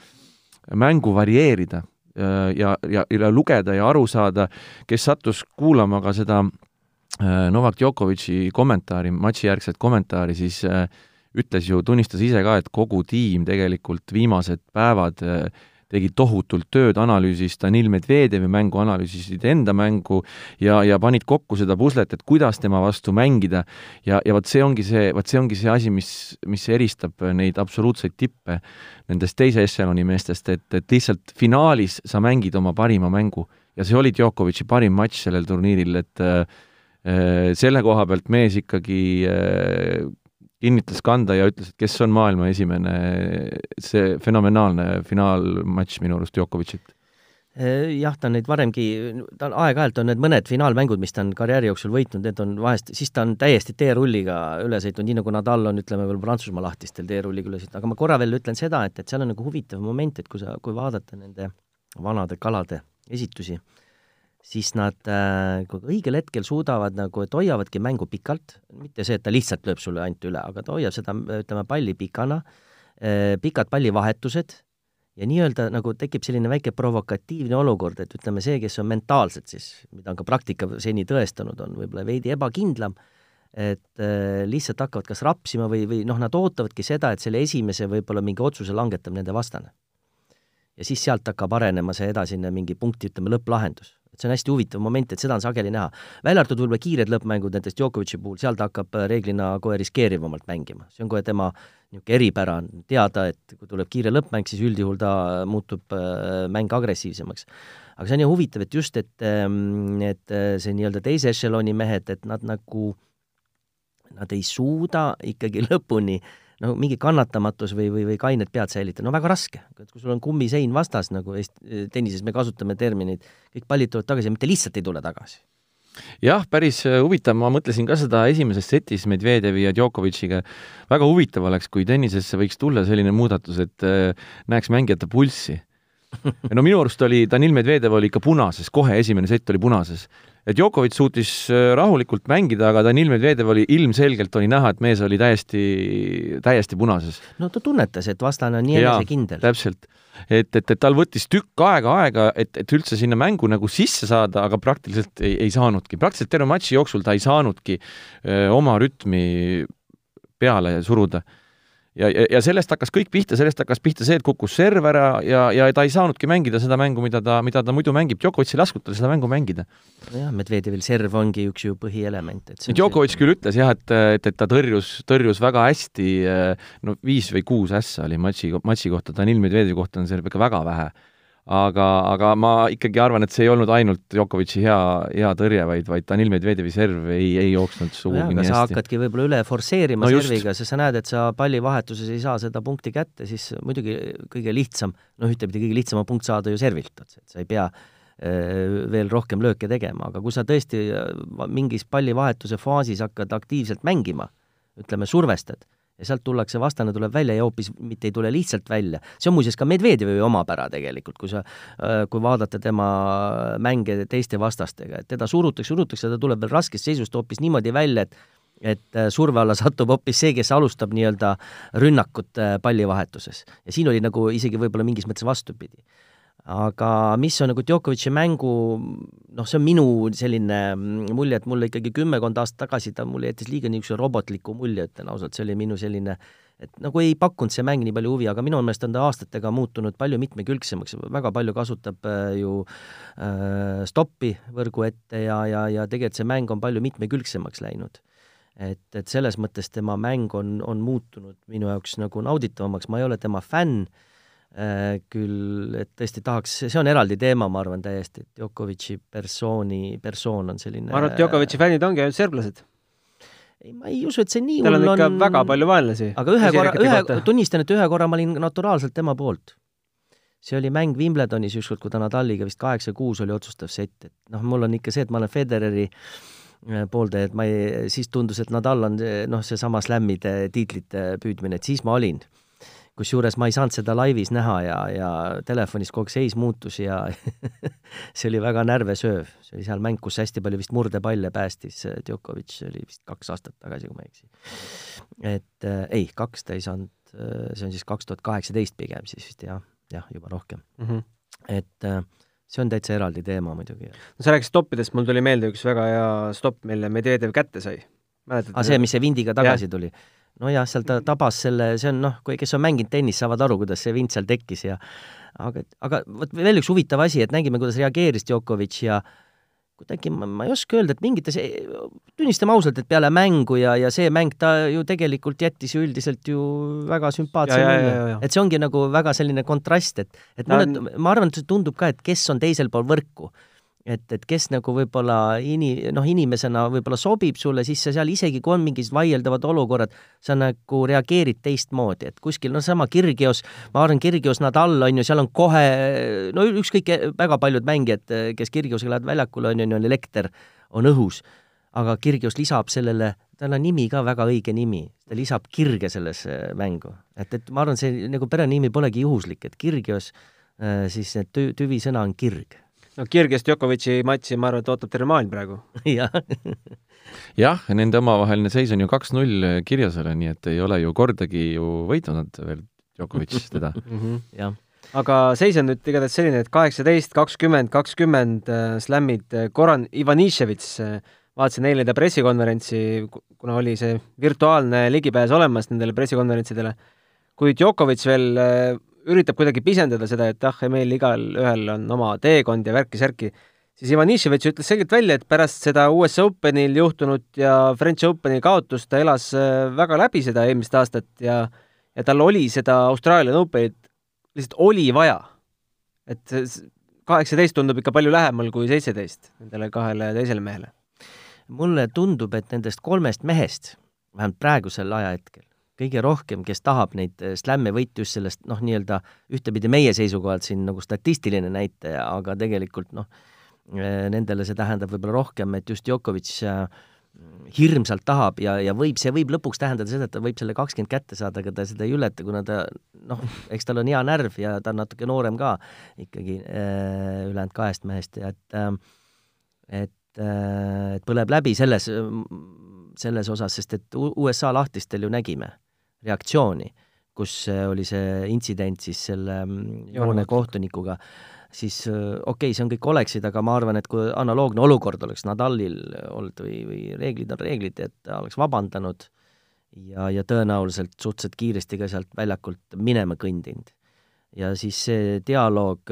Speaker 2: mängu varieerida ja, ja, ja lugeda ja aru saada, kes sattus kuulama ka seda Äh, Novak Djokovic'i kommentaari, matšijärgset kommentaari, siis äh, ütles ju, tunnistas ise ka, et kogu tiim tegelikult viimased päevad äh, tegi tohutult tööd, analüüsis Danil Medvedevi mängu, analüüsisid enda mängu ja, ja panid kokku seda puslet, et kuidas tema vastu mängida. Ja, ja vot see ongi see, vot see ongi see asi, mis, mis eristab neid absoluutseid tippe nendest teise ešeloni meestest, et, et lihtsalt finaalis sa mängid oma parima mängu. Ja see oli Djokovic'i parim matš sellel turniiril, et äh, Äh, selle koha pealt mees ikkagi äh, kinnitas kanda ja ütles, et kes on maailma esimene, see fenomenaalne finaalmatš minu arust Djokovicit.
Speaker 3: Äh, jah, ta on neid varemgi, ta on aeg-ajalt on need mõned finaalmängud, mis ta on karjääri jooksul võitnud, need on vahest, siis ta on täiesti teerulliga üle sõitnud, nii nagu Nadal on, ütleme veel Prantsusmaa lahtistel teerulliga üle sõitnud, aga ma korra veel ütlen seda, et, et seal on nagu huvitav moment, et kui sa, kui vaadata nende vanade kalade esitusi, siis nad äh, õigel hetkel suudavad nagu, et hoiavadki mängu pikalt, mitte see, et ta lihtsalt lööb sulle ainult üle, aga ta hoiab seda, ütleme, palli pikana äh,, pikad pallivahetused ja nii-öelda nagu tekib selline väike provokatiivne olukord, et ütleme, see, kes on mentaalselt siis, mida on ka praktika seni tõestanud, on võib-olla veidi ebakindlam, et äh, lihtsalt hakkavad kas rapsima või, või noh, nad ootavadki seda, et selle esimese võib-olla mingi otsuse langetab nende vastane. ja siis sealt hakkab arenema see edasine mingi punkti, ütleme, lõpplahendus et see on hästi huvitav moment, et seda on sageli näha. välja arvatud võib-olla kiired lõppmängud näiteks Djokovic'i puhul, seal ta hakkab äh, reeglina kohe riskeerivamalt mängima, see on kohe tema niisugune eripära, on teada, et kui tuleb kiire lõppmäng, siis üldjuhul ta muutub äh, mäng agressiivsemaks. aga see on ju huvitav, et just, et, ähm, et äh, see nii-öelda teise ešeloni mehed, et nad nagu, nad ei suuda ikkagi (laughs) lõpuni äh, no mingi kannatamatus või, või, või kained pead säilitada, no väga raske. et kui sul on kummisein vastas, nagu Eesti tennises me kasutame termineid, kõik pallid tulevad tagasi ja mitte lihtsalt ei tule tagasi
Speaker 2: jah, päris äh, huvitav, ma mõtlesin ka seda esimeses setis Medvedjevi ja Djokovic'iga. väga huvitav oleks, kui tennisesse võiks tulla selline muudatus, et äh, näeks mängijate pulssi. (laughs) no minu arust oli Danil Medvedjev oli ikka punases, kohe esimene sett oli punases et Djokovic suutis äh, rahulikult mängida, aga Danil Medvedev oli, ilmselgelt oli näha, et mees oli täiesti, täiesti punases.
Speaker 3: no ta tunnetas, et vastane on nii enesekindel.
Speaker 2: täpselt. et, et, et tal võttis tükk aega aega, et, et üldse sinna mängu nagu sisse saada, aga praktiliselt ei, ei saanudki. praktiliselt terve matši jooksul ta ei saanudki öö, oma rütmi peale suruda ja, ja, ja sellest hakkas kõik pihta, sellest hakkas pihta see, et kukkus serv ära ja, ja ta ei saanudki mängida seda mängu, mida ta, mida ta muidu mängib. Djokovic ei lasknud tal seda mängu mängida.
Speaker 3: nojah, Medvedjevil serv ongi üks ju põhielement, et
Speaker 2: Djokovic küll ütles jah, et, et, et ta tõrjus, tõrjus väga hästi, no viis või kuus ässa oli matši, matši kohta, Danil Medvedjevi kohta on seal ikka väga vähe aga, aga ma ikkagi arvan, et see ei olnud ainult Djokovic'i hea, hea tõrje, vaid, vaid Danil Medvedjevi serv ei, ei jooksnud sugugi nii
Speaker 3: sa
Speaker 2: hästi.
Speaker 3: hakkadki võib-olla üle forsseerima
Speaker 2: No
Speaker 3: serviga, sest sa näed, et sa pallivahetuses ei saa seda punkti kätte, siis muidugi kõige lihtsam, noh, ühtepidi kõige lihtsam on punkt saada ju servilt, et sa ei pea äh, veel rohkem lööke tegema, aga kui sa tõesti äh, mingis pallivahetuse faasis hakkad aktiivselt mängima, ütleme, survestad, ja sealt tullakse, vastane tuleb välja ja hoopis mitte ei tule lihtsalt välja. see on muuseas ka Medvedjevi omapära tegelikult, kui sa, kui vaadata tema mänge teiste vastastega, et teda surutakse, surutakse, ta tuleb veel raskest seisust hoopis niimoodi välja, et et äh, surve alla satub hoopis see, kes alustab nii-öelda rünnakut äh, pallivahetuses. ja siin oli nagu isegi võib-olla mingis mõttes vastupidi aga mis on nagu Djokovic'i mängu, noh, see on minu selline mm, mulje, et mulle ikkagi kümmekond aastat tagasi ta mulle jättis liiga niisuguse robotliku mulje, ütlen ausalt, see oli minu selline et nagu ei pakkunud see mäng nii palju huvi, aga minu meelest on ta aastatega muutunud palju mitmekülgsemaks, väga palju kasutab äh, ju äh, stoppi võrgu ette ja, ja, ja tegelikult see mäng on palju mitmekülgsemaks läinud. et, et selles mõttes tema mäng on, on muutunud minu jaoks nagu nauditavamaks, ma ei ole tema fänn äh,, küll et tõesti tahaks, see on eraldi teema, ma arvan täiesti, et Djokovic'i persooni, persoon on selline
Speaker 1: ma arvan, et Djokovic'i fännid ongi ainult serblased.
Speaker 3: ei, ma ei usu, et see nii
Speaker 1: tal on
Speaker 3: hull
Speaker 1: ikka väga palju vaenlasi.
Speaker 3: aga ühe korra, ühe, tunnistan, et ühe korra ma olin naturaalselt tema poolt. see oli mäng Wimbledonis ükskord, kui ta Nadaliga vist kaheksa-kuus oli otsustav sett, et noh, mul on ikka see, et ma olen Federeri äh, pooldaja, et ma ei, siis tundus, et Nadal on noh, seesama slämmide tiitlite püüdmine, et siis ma olin. Kusjuures ma ei saanud seda laivis näha ja, ja telefonis kogu aeg seis muutus ja (laughs) see oli väga närvesööv. see oli seal mäng, kus hästi palju vist murdepalle päästis äh, Djokovic, see oli vist kaks aastat tagasi, kui ma ei eksi. et äh, ei, kaks ta ei saanud, see on siis kaks tuhat kaheksateist pigem siis vist jah, jah, juba rohkem
Speaker 1: mm. -hmm.
Speaker 3: et äh, see on täitsa eraldi teema muidugi.
Speaker 1: no sa rääkisid stoppidest, mul tuli meelde üks väga hea stopp, mille Medvedev kätte sai.
Speaker 3: aa, Ah, see, mis see vindiga tagasi ja. tuli? Nojah, seal ta tabas selle, see on noh, kui, kes on mänginud tennist, saavad aru, kuidas see vind seal tekkis ja aga, aga vot veel üks huvitav asi, et nägime, kuidas reageeris Djokovic ja kuidagi ma, ma ei oska öelda, et mingites, tunnistame ausalt, et peale mängu ja, ja see mäng ta ju tegelikult jättis ju üldiselt ju väga sümpaatse mulje. et see ongi nagu väga selline kontrast, et, et mulle ma arvan, et see tundub ka, et kes on teisel pool võrku et, et kes nagu võib-olla ini-, noh, inimesena võib-olla sobib sulle, siis sa seal isegi, kui on mingid vaieldavad olukorrad, sa nagu reageerid teistmoodi, et kuskil, no sama Kirgios, ma arvan, Kirgios Nadal on ju, seal on kohe, no ükskõik, väga paljud mängijad, kes Kirgiosega lähevad väljakule, on ju, on elekter, on õhus, aga Kirgios lisab sellele, tal on nimi ka väga õige nimi, ta lisab kirge sellesse mängu. et, et ma arvan, see nagu perenimi polegi juhuslik, et Kirgios, siis tü-, tüvisõna on kirg
Speaker 1: no Kirgis Djokovic'i matši, ma arvan, et ootab terve maailm praegu. (laughs)
Speaker 3: jah
Speaker 2: jah, nende omavaheline seis on ju kaks-null Kirjasele, nii et ei ole ju kordagi ju võitnud veel Djokovic (laughs) teda
Speaker 1: mm. -hmm.
Speaker 3: jah
Speaker 1: aga seis on nüüd igatahes selline, et kaheksateist, kakskümmend, kakskümmend slämmid, Goran Ivaniševits, vaatasin eile ta pressikonverentsi, kuna oli see virtuaalne ligipääs olemas nendele pressikonverentsidele, kui Djokovic veel üritab kuidagi pisendada seda, et ah, meil igalühel on oma teekond ja värki-särki, siis Ivaniševitš ütles selgelt välja, et pärast seda US Openil juhtunud ja French Openi kaotust ta elas väga läbi seda eelmist aastat ja ja tal oli seda Austraalia Openit lihtsalt oli vaja. et kaheksateist tundub ikka palju lähemal kui seitseteist nendele kahele teisele mehele.
Speaker 3: mulle tundub, et nendest kolmest mehest, vähemalt praegusel ajahetkel, kõige rohkem, kes tahab neid slämme võita just sellest noh, nii-öelda ühtepidi meie seisukohalt siin nagu statistiline näitaja, aga tegelikult noh, nendele see tähendab võib-olla rohkem, et just Djokovic äh, hirmsalt tahab ja, ja võib, see võib lõpuks tähendada seda, et ta võib selle kakskümmend kätte saada, aga ta seda ei ületa, kuna ta noh, eks tal on hea närv ja ta on natuke noorem ka ikkagi äh, ülejäänud kahest mehest ja et äh, et äh,, et põleb läbi selles, selles osas, sest et USA lahtistel ju nägime reaktsiooni, kus oli see intsident siis selle joone kohtunikuga, siis okei okay,, see on kõik oleksid, aga ma arvan, et kui analoogne olukord oleks Nadalil olnud või, või reeglid on reeglid, et ta oleks vabandanud ja, ja tõenäoliselt suhteliselt kiiresti ka sealt väljakult minema kõndinud. ja siis see dialoog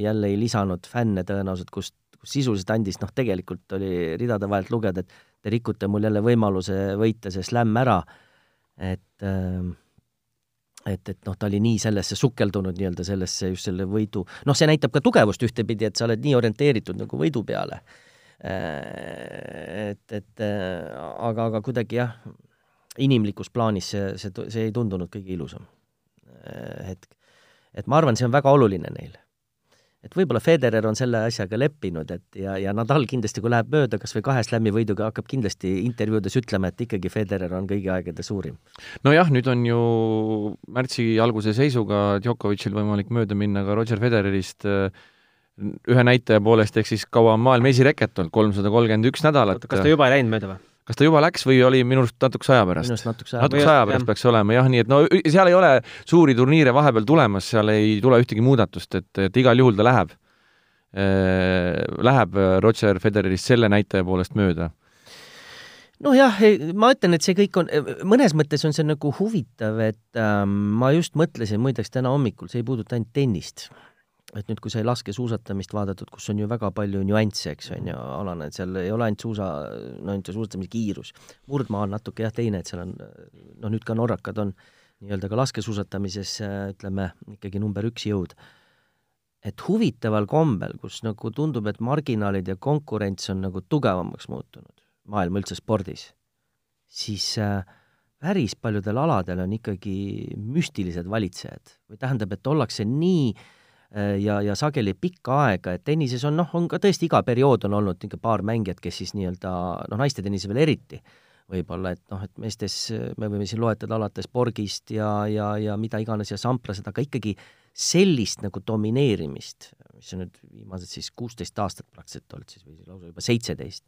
Speaker 3: jälle ei lisanud fänne tõenäoliselt, kust, kus sisuliselt andis, noh, tegelikult oli ridade vahelt lugeda, et te rikute mul jälle võimaluse võita see slämm ära, et et, et noh, ta oli nii sellesse sukeldunud nii-öelda sellesse just selle võidu, noh, see näitab ka tugevust ühtepidi, et sa oled nii orienteeritud nagu võidu peale. et, et aga, aga kuidagi jah, inimlikus plaanis see, see, see ei tundunud kõige ilusam hetk. et ma arvan, see on väga oluline neile et võib-olla Federer on selle asjaga leppinud, et ja, ja Nadal kindlasti, kui läheb mööda kas või kahe slam'i võiduga, hakkab kindlasti intervjuudes ütlema, et ikkagi Federer on kõigi aegade suurim.
Speaker 2: nojah, nüüd on ju märtsi alguse seisuga Djokovicil võimalik mööda minna ka Roger Federerist äh, ühe näitaja poolest, ehk siis kaua on maailma esireket olnud, kolmsada kolmkümmend üks nädalat.
Speaker 1: kas ta juba ei läinud mööda või?
Speaker 2: Kas ta juba läks või oli minu arust natukese aja pärast?
Speaker 3: minu arust natukese aja,
Speaker 2: natukese aja pärast peaks olema jah, nii et no seal ei ole suuri turniire vahepeal tulemas, seal ei tule ühtegi muudatust, et, et igal juhul ta läheb. Äh,, läheb Roger Federerist selle näitaja poolest mööda.
Speaker 3: Nojah, ma ütlen, et see kõik on, mõnes mõttes on see nagu huvitav, et ähm, ma just mõtlesin muideks täna hommikul, see ei puuduta ainult tennist et nüüd, kui sai laskesuusatamist vaadatud, kus on ju väga palju nüansse, eks on ju, alane, et seal ei ole ainult suusa, no ainult suusatamise kiirus. murdmaa on natuke jah, teine, et seal on, no nüüd ka norrakad on nii-öelda ka laskesuusatamises ütleme, ikkagi number üks jõud. et huvitaval kombel, kus nagu tundub, et marginaalid ja konkurents on nagu tugevamaks muutunud, maailma üldse spordis, siis äh, päris paljudel aladel on ikkagi müstilised valitsejad või tähendab, et ollakse nii äh, ja, ja sageli pikka aega, et tennises on noh, on ka tõesti iga periood on olnud niisugune paar mängijat, kes siis nii-öelda noh, naiste tennises veel eriti võib-olla, et noh, et meestes me võime siin loetleda alates Borgist ja, ja, ja mida iganes ja Samplased, aga ikkagi sellist nagu domineerimist, mis on nüüd viimased siis kuusteist aastat praktiliselt olnud siis või lausa juba seitseteist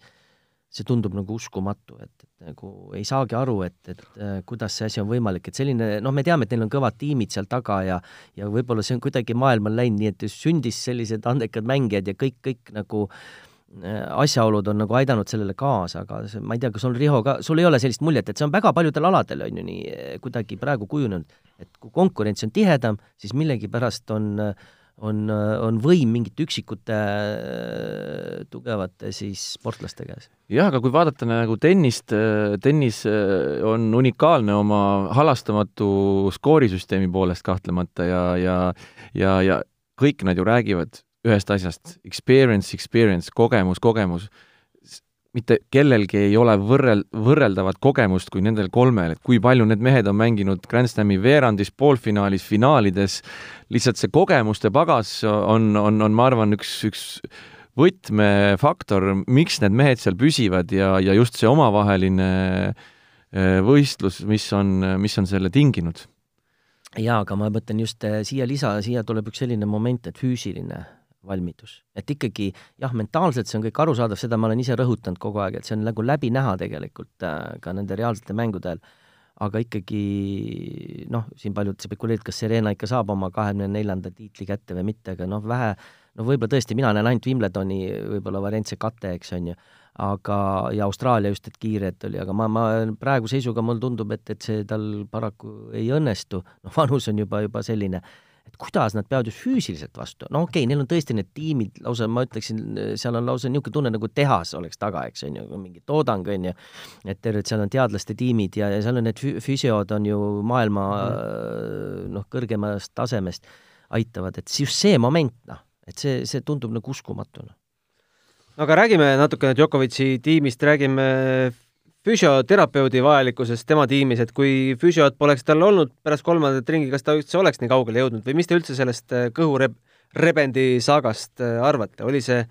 Speaker 3: see tundub nagu uskumatu, et, et nagu ei saagi aru, et, et äh, kuidas see asi on võimalik, et selline, noh, me teame, et neil on kõvad tiimid seal taga ja ja võib-olla see on kuidagi maailmal läinud nii, et sündis sellised andekad mängijad ja kõik, kõik nagu äh, asjaolud on nagu aidanud sellele kaasa, aga see, ma ei tea, kas sul, Riho, ka, sul ei ole sellist muljet, et see on väga paljudel aladel, on ju nii, kuidagi praegu kujunenud, et kui konkurents on tihedam, siis millegipärast on äh, on, on võim mingite üksikute äh, tugevate siis sportlaste käes.
Speaker 2: jah, aga kui vaadata nagu tennist, äh, tennis äh, on unikaalne oma halastamatu skoorisüsteemi poolest kahtlemata ja, ja ja, ja kõik nad ju räägivad ühest asjast, experience, experience, kogemus, kogemus mitte kellelgi ei ole võrrel-, võrreldavat kogemust kui nendel kolmel, et kui palju need mehed on mänginud Grand Slami veerandis, poolfinaalis, finaalides, lihtsalt see kogemuste pagas on, on, on, ma arvan, üks, üks võtmefaktor, miks need mehed seal püsivad ja, ja just see omavaheline äh, võistlus, mis on, mis on selle tinginud.
Speaker 3: jaa, aga ma mõtlen just äh, siia lisa, siia tuleb üks selline moment, et füüsiline valmidus. et ikkagi jah, mentaalselt see on kõik arusaadav, seda ma olen ise rõhutanud kogu aeg, et see on nagu läbi näha tegelikult äh, ka nende reaalsete mängude ajal, aga ikkagi noh, siin paljud spekuleerivad, kas Serena ikka saab oma kahekümne neljanda tiitli kätte või mitte, aga noh, vähe, no võib-olla tõesti, mina näen ainult Wimbledoni võib-olla variant see kate, eks on ju, aga, ja Austraalia just, et kiire, et oli, aga ma, ma praegu seisuga mulle tundub, et, et see tal paraku ei õnnestu, noh, vanus on juba, juba selline et kuidas nad peavad just füüsiliselt vastu, no okei okay,, neil on tõesti need tiimid lausa, ma ütleksin, seal on lausa niisugune tunne, nagu tehas oleks taga, eks on ju, mingi toodang on ju, et terved seal on teadlaste tiimid ja, ja seal on need füsiod on ju maailma mm. noh, kõrgemast tasemest aitavad, et just see moment, noh, et see, see tundub nagu uskumatuna.
Speaker 1: no aga räägime natukene Djokovic'i tiimist, räägime füsioterapeudi vajalikkusest tema tiimis, et kui füsiot poleks tal olnud pärast kolmandat ringi, kas ta üldse oleks nii kaugele jõudnud või mis te üldse sellest äh, kõhurebendi saagast äh, arvate, oli see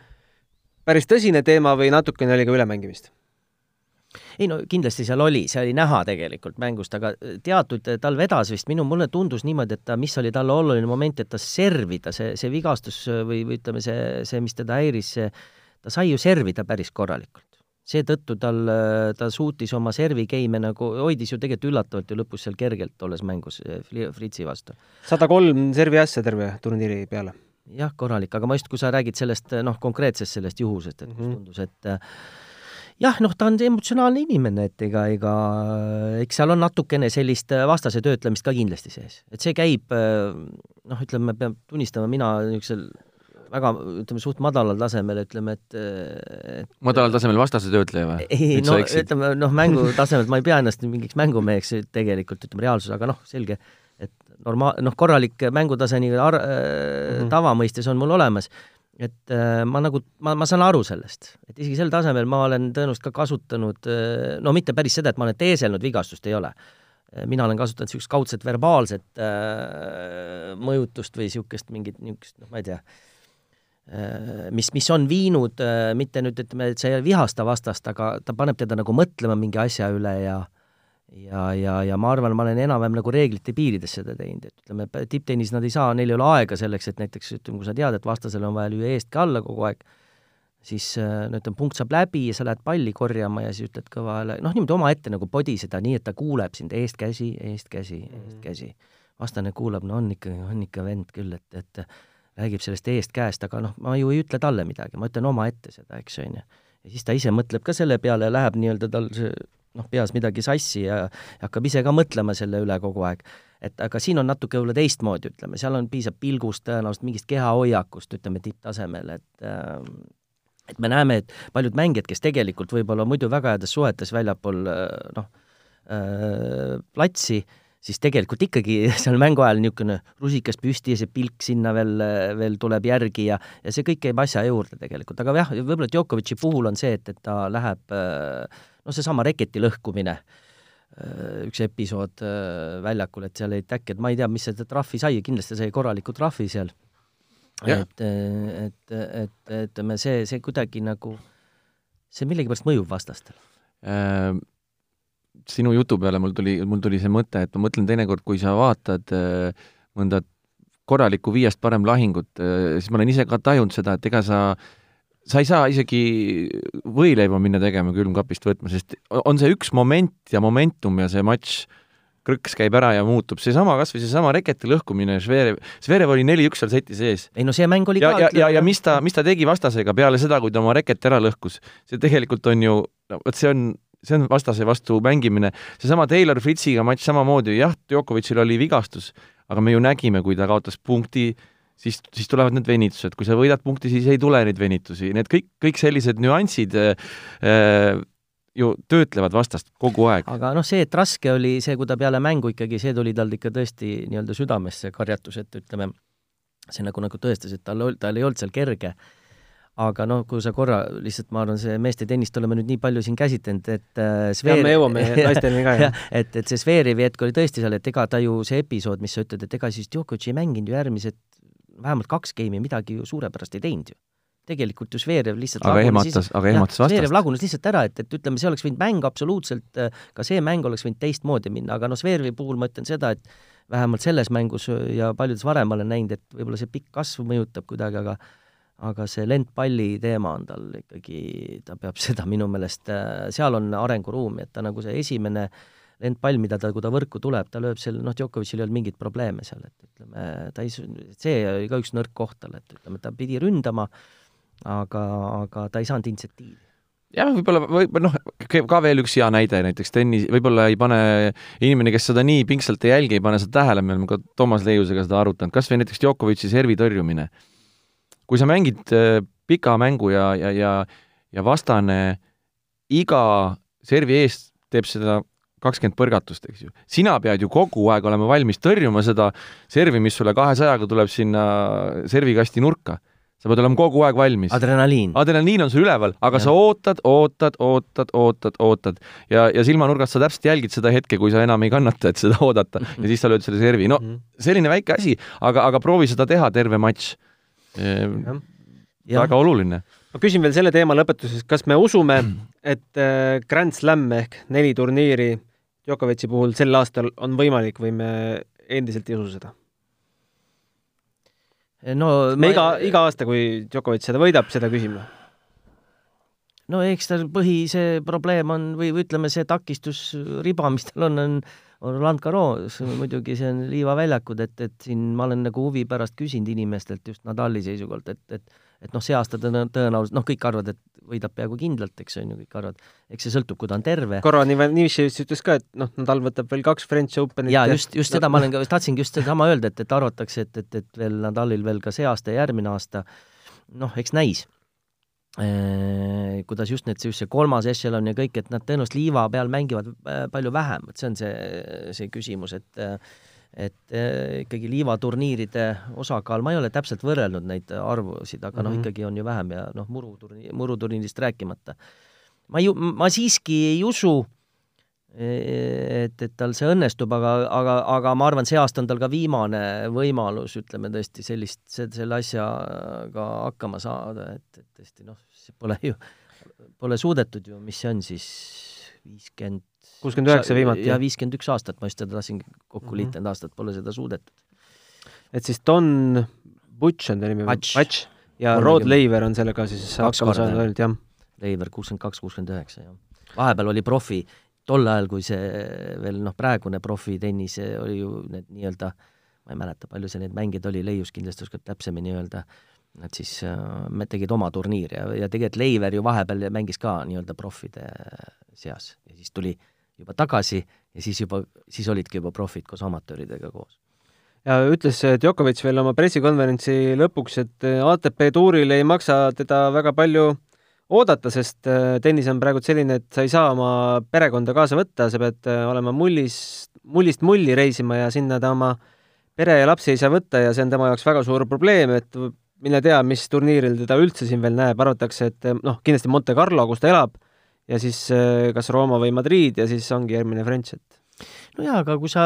Speaker 1: päris tõsine teema või natukene oli ka ülemängimist?
Speaker 3: ei no kindlasti seal oli, see oli näha tegelikult mängust, aga äh, teatud, tal vedas vist, minu, mulle tundus niimoodi, et ta, mis oli talle oluline moment, et ta servida, see, see vigastus või, või ütleme, see, see, mis teda häiris, see, ta sai ju servida päris korralikult seetõttu tal, ta suutis oma servi game'e nagu, hoidis ju tegelikult üllatavalt ju lõpus seal kergelt, olles mängus eh, Fritsi vastu.
Speaker 1: sada kolm servi asja terve turniiri peale.
Speaker 3: jah, korralik, aga ma just, kui sa räägid sellest noh, konkreetsest sellest juhusest, et mm -hmm. tundus, et eh, jah, noh, ta on emotsionaalne inimene, et ega, ega eks seal on natukene sellist vastase töötlemist ka kindlasti sees, et see käib noh, ütleme, peab tunnistama, mina niisugusel väga, ütleme, suht madalal tasemel, ütleme, et, et
Speaker 2: madalal tasemel vastase töötleja või?
Speaker 3: ei, no ütleme, noh, mängu tasemelt ma ei pea ennast mingiks mängumeheks tegelikult, ütleme, reaalsus, aga noh, selge, et norma-, noh, korralik mängutase nii ar- mm -hmm. tavamõistes on mul olemas, et äh, ma nagu, ma, ma saan aru sellest, et isegi sel tasemel ma olen tõenäoliselt ka kasutanud äh,, no mitte päris seda, et ma olen teeselnud, vigastust ei ole. Mina olen kasutanud niisugust kaudset verbaalset äh, mõjutust või niisugust mingit niisugust, noh, ma ei tea. äh,, mis, mis on viinud äh, mitte nüüd, ütleme, et see ei vihasta vastast, aga ta paneb teda nagu mõtlema mingi asja üle ja äh, ja, ja, ja ma arvan, ma olen enam-vähem nagu reeglite piirides seda teinud, et ütleme, tipptennis nad ei saa, neil ei ole aega selleks, et näiteks ütleme, kui sa tead, et vastasel on vaja lüüa eest ka alla kogu aeg, siis äh, no ütleme, punkt saab läbi ja sa lähed palli korjama ja siis ütled kõva hääle, noh, niimoodi omaette nagu podi seda nii, et ta kuuleb sind eest käsi, eest käsi, eest mhm. käsi. vastane kuulab, no on ikka, on ikka vend küll, et, et räägib sellest eest käest, aga noh, ma ju ei ütle talle midagi, ma ütlen omaette seda, eks, on ju. ja siis ta ise mõtleb ka selle peale ja läheb nii-öelda tal see noh, peas midagi sassi ja hakkab ise ka mõtlema selle üle kogu aeg. et aga siin on natuke võib-olla teistmoodi, ütleme, seal on, piisab pilgust, tõenäoliselt mingist kehahoiakust, ütleme, tipptasemel, et äh, et me näeme, et paljud mängijad, kes tegelikult võib-olla muidu väga heades suhetes väljapool noh äh,, platsi, siis tegelikult ikkagi (laughs) seal mängu ajal niisugune rusikas püsti ja see pilk sinna veel, veel tuleb järgi ja, ja see kõik käib asja juurde tegelikult, aga jah, võib-olla Djokovic'i puhul on see, et, et ta läheb äh, noh, seesama reketi lõhkumine, äh, üks episood äh, väljakul, et seal jäid äkki, et ma ei tea, mis seda trahvi sai, kindlasti sai korraliku trahvi seal. et, et, et, ütleme, see, see kuidagi nagu, see millegipärast mõjub vastastele.
Speaker 2: Sinu jutu peale mul tuli, mul tuli see mõte, et ma mõtlen teinekord, kui sa vaatad äh, mõnda korralikku viiest parem lahingut, siis ma olen ise ka tajunud seda, et ega sa äh, sa ei saa isegi võileiba minna tegema külmkapist võtma, sest on see üks moment ja momentum ja see matš, krõks käib ära ja muutub, seesama, kas või seesama reketi lõhkumine, Zverev, Zverev oli neli-üks seal seti sees.
Speaker 3: ei no see mäng oli
Speaker 2: ja, ka ja, ja, ja mis ta, mis ta tegi vastasega peale seda, kui ta oma reket ära lõhkus, see tegelikult on ju, no vot see on, see on vastase vastu mängimine, seesama Taylor Fritziga matš samamoodi, jah, Djokovicil oli vigastus, aga me ju nägime, kui ta kaotas punkti siis, siis tulevad need venitused, kui sa võidad punkti, siis ei tule neid venitusi, need kõik, kõik sellised nüansid äh, äh, ju töötlevad vastast kogu aeg.
Speaker 3: aga noh, see, et raske oli see, kui ta peale mängu ikkagi, see tuli tal ikka tõesti nii-öelda südamesse, karjatus, et ütleme, see nagu, nagu tõestas, et tal, tal ei olnud seal kerge aga noh, kui sa korra, lihtsalt ma arvan, see meeste tennist oleme nüüd nii palju siin käsitlenud, et
Speaker 1: äh, Sveer... ja me jõuame (laughs) naisteni ka, jah.
Speaker 3: et, et see Sveerivi hetk oli tõesti seal, et ega ta ju, see episood, mis sa ütled, et ega siis Djokovic ei mänginud ju järgmised vähemalt kaks geimi midagi ju suurepärast ei teinud ju. tegelikult ju Zverev lihtsalt
Speaker 2: aga ehmatas, aga ehmatas vastast.
Speaker 3: Zverev lagunes lihtsalt ära, et, et ütleme, see oleks võinud mäng absoluutselt, ka see mäng oleks võinud teistmoodi minna, aga noh, Zverevi puhul ma ütlen seda, et vähemalt selles mängus ja paljudes varem olen näinud, et võib-olla see pikk kasv mõjutab kuidagi, aga aga see lendpalli teema on tal ikkagi, ta peab (laughs) seda minu meelest, seal on arenguruumi, et ta nagu see esimene äh, lendpall, mida ta, kui ta võrku tuleb, ta lööb seal, noh, Djokovicil ei olnud mingeid probleeme seal, et ütleme, ta ei, see oli ka üks nõrk koht tal, et ütleme, ta pidi ründama, aga, aga ta ei saanud initsiatiivi
Speaker 2: jah, võib-olla, või noh, ka veel üks hea näide näiteks tennis, võib-olla ei pane inimene, kes seda nii pingsalt ei jälgi, ei pane seda tähele, me oleme ka Toomas Leiusega seda arutanud, kas või näiteks Djokovic'i servi tõrjumine. Kui sa mängid äh, pika mängu ja, ja, ja, ja vastane iga servi eest teeb seda kakskümmend põrgatust, eks ju. sina pead ju kogu aeg olema valmis tõrjuma seda servi, mis sulle kahesajaga tuleb sinna servikasti nurka. sa pead olema kogu aeg valmis.
Speaker 3: adrenaliin.
Speaker 2: adrenaliin on sul üleval, aga ja. sa ootad, ootad, ootad, ootad, ootad ja, ja silmanurgast sa täpselt jälgid seda hetke, kui sa enam ei kannata, et seda oodata ja siis sa lööd selle servi. no mhm. selline väike asi, aga, aga proovi seda teha terve matš. Ehm, väga oluline
Speaker 1: ma küsin veel selle teema lõpetuseks, kas me usume, et äh, Grand Slam ehk neli turniiri Djokovic'i puhul sel aastal on võimalik või me endiselt ei usu seda?
Speaker 3: no
Speaker 1: me ma... iga, iga aasta, kui Djokovic seda võidab, seda küsime.
Speaker 3: No eks tal põhi see probleem on või, või ütleme, see takistusriba, mis tal on, on on Roland Garros, muidugi see on liivaväljakud, et, et siin ma olen nagu huvi pärast küsinud inimestelt just Nadali seisukohalt, et, et et noh, see aasta tõenä-, tõenäoliselt, noh, kõik arvavad, et võidab peaaegu kindlalt, eks on ju, kõik arvavad, eks see sõltub, kui ta on terve.
Speaker 1: korra niiviisi ütles ka, et noh, Nadal võtab veel kaks French Openit.
Speaker 3: jaa, just, just seda ma olen ka, tahtsingi just sedasama öelda, et, et arvatakse, et, et, et veel Nadalil veel ka see aasta ja järgmine aasta, noh, eks näis kuidas just need, just see kolmas ešelon ja kõik, et nad tõenäoliselt liiva peal mängivad äh, palju vähem, et see on see, see küsimus, et et eh, ikkagi liivaturniiride osakaal, ma ei ole täpselt võrrelnud neid arvusid, aga mm -hmm. noh, mhm. ikkagi on ju vähem ja noh, muruturni-, muruturniirist rääkimata. ma ju, ma siiski ei usu, et, et tal see õnnestub, aga, aga, aga ma arvan, see aasta on tal ka viimane võimalus, ütleme tõesti sellist, selle asjaga hakkama saada, et, et tõesti noh, pole ju, pole suudetud ju, mis see on siis, viiskümmend
Speaker 1: kuuskümmend üheksa viimati?
Speaker 3: jaa, viiskümmend üks aastat, ma just seda tahtsin kokku mm -hmm. liitanud aastat, pole seda suudetud.
Speaker 1: et siis Don Butch on ta nimi?
Speaker 3: Butch.
Speaker 1: ja Rod Laver on sellega siis hakkama saanud ainult, jah?
Speaker 3: Leiver kuuskümmend kaks, kuuskümmend üheksa, jah. vahepeal oli profi tol ajal, kui see veel noh, praegune profitennis oli ju need nii-öelda, ma ei mäleta, palju see neid mängijaid oli, Leius kindlasti oskab täpsemini öelda, nad siis äh, tegid oma turniiri ja, ja tegelikult Leiver ju vahepeal mängis ka nii-öelda profide seas. Ja siis tuli juba tagasi ja siis juba, siis olidki juba profid koos amatööridega koos.
Speaker 1: Ja ütles Djokovic veel oma pressikonverentsi lõpuks, et ATP tuuril ei maksa teda väga palju oodata, sest äh, tennis on praegu selline, et sa ei saa oma perekonda kaasa võtta, sa pead äh, olema mullis, mullist mulli reisima ja sinna ta oma pere ja lapsi ei saa võtta ja see on tema jaoks väga suur probleem, et mine tea, mis turniiril teda üldse siin veel näeb, arvatakse, et äh, noh, kindlasti Monte Carlo, kus ta elab, ja siis kas Rooma või Madrid ja siis ongi järgmine French, et
Speaker 3: no jaa, aga kui sa,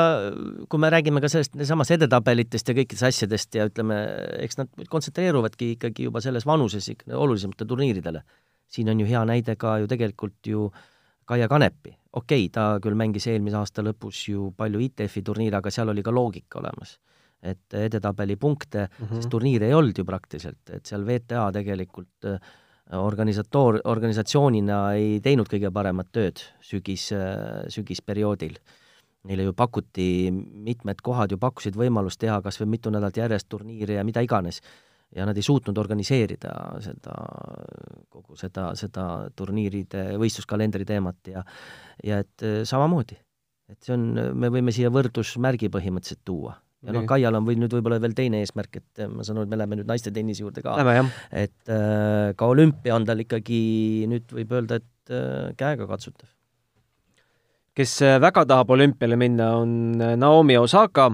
Speaker 3: kui me räägime ka sellest samast edetabelitest ja kõikidest asjadest ja ütleme, eks nad kontsentreeruvadki ikkagi juba selles vanuses ikka olulisemate turniiridele siin on ju hea näide ka ju tegelikult ju Kaia Kanepi, okei okay,, ta küll mängis eelmise aasta lõpus ju palju ITF-i turniire, aga seal oli ka loogika olemas. Et edetabeli punkte mm, -hmm. sest turniire ei olnud ju praktiliselt, et seal VTA tegelikult äh, organisatoor, organisatsioonina ei teinud kõige paremat tööd sügis, äh, sügisperioodil. Neile ju pakuti, mitmed kohad ju pakkusid võimalust teha kas või mitu nädalat järjest turniire ja mida iganes ja nad ei suutnud organiseerida seda, kogu seda, seda turniiride, võistluskalendri teemat ja ja et äh, samamoodi, et see on, me võime siia võrdusmärgi põhimõtteliselt tuua. Ja noh, Kaial on või nüüd võib-olla veel teine eesmärk, et äh, ma saan aru, et me läheme nüüd naiste tennisi juurde ka. et äh, ka olümpia on tal ikkagi nüüd võib öelda, et äh, käegakatsutav.
Speaker 1: kes äh, väga tahab olümpiale minna, on Naomi Osaka,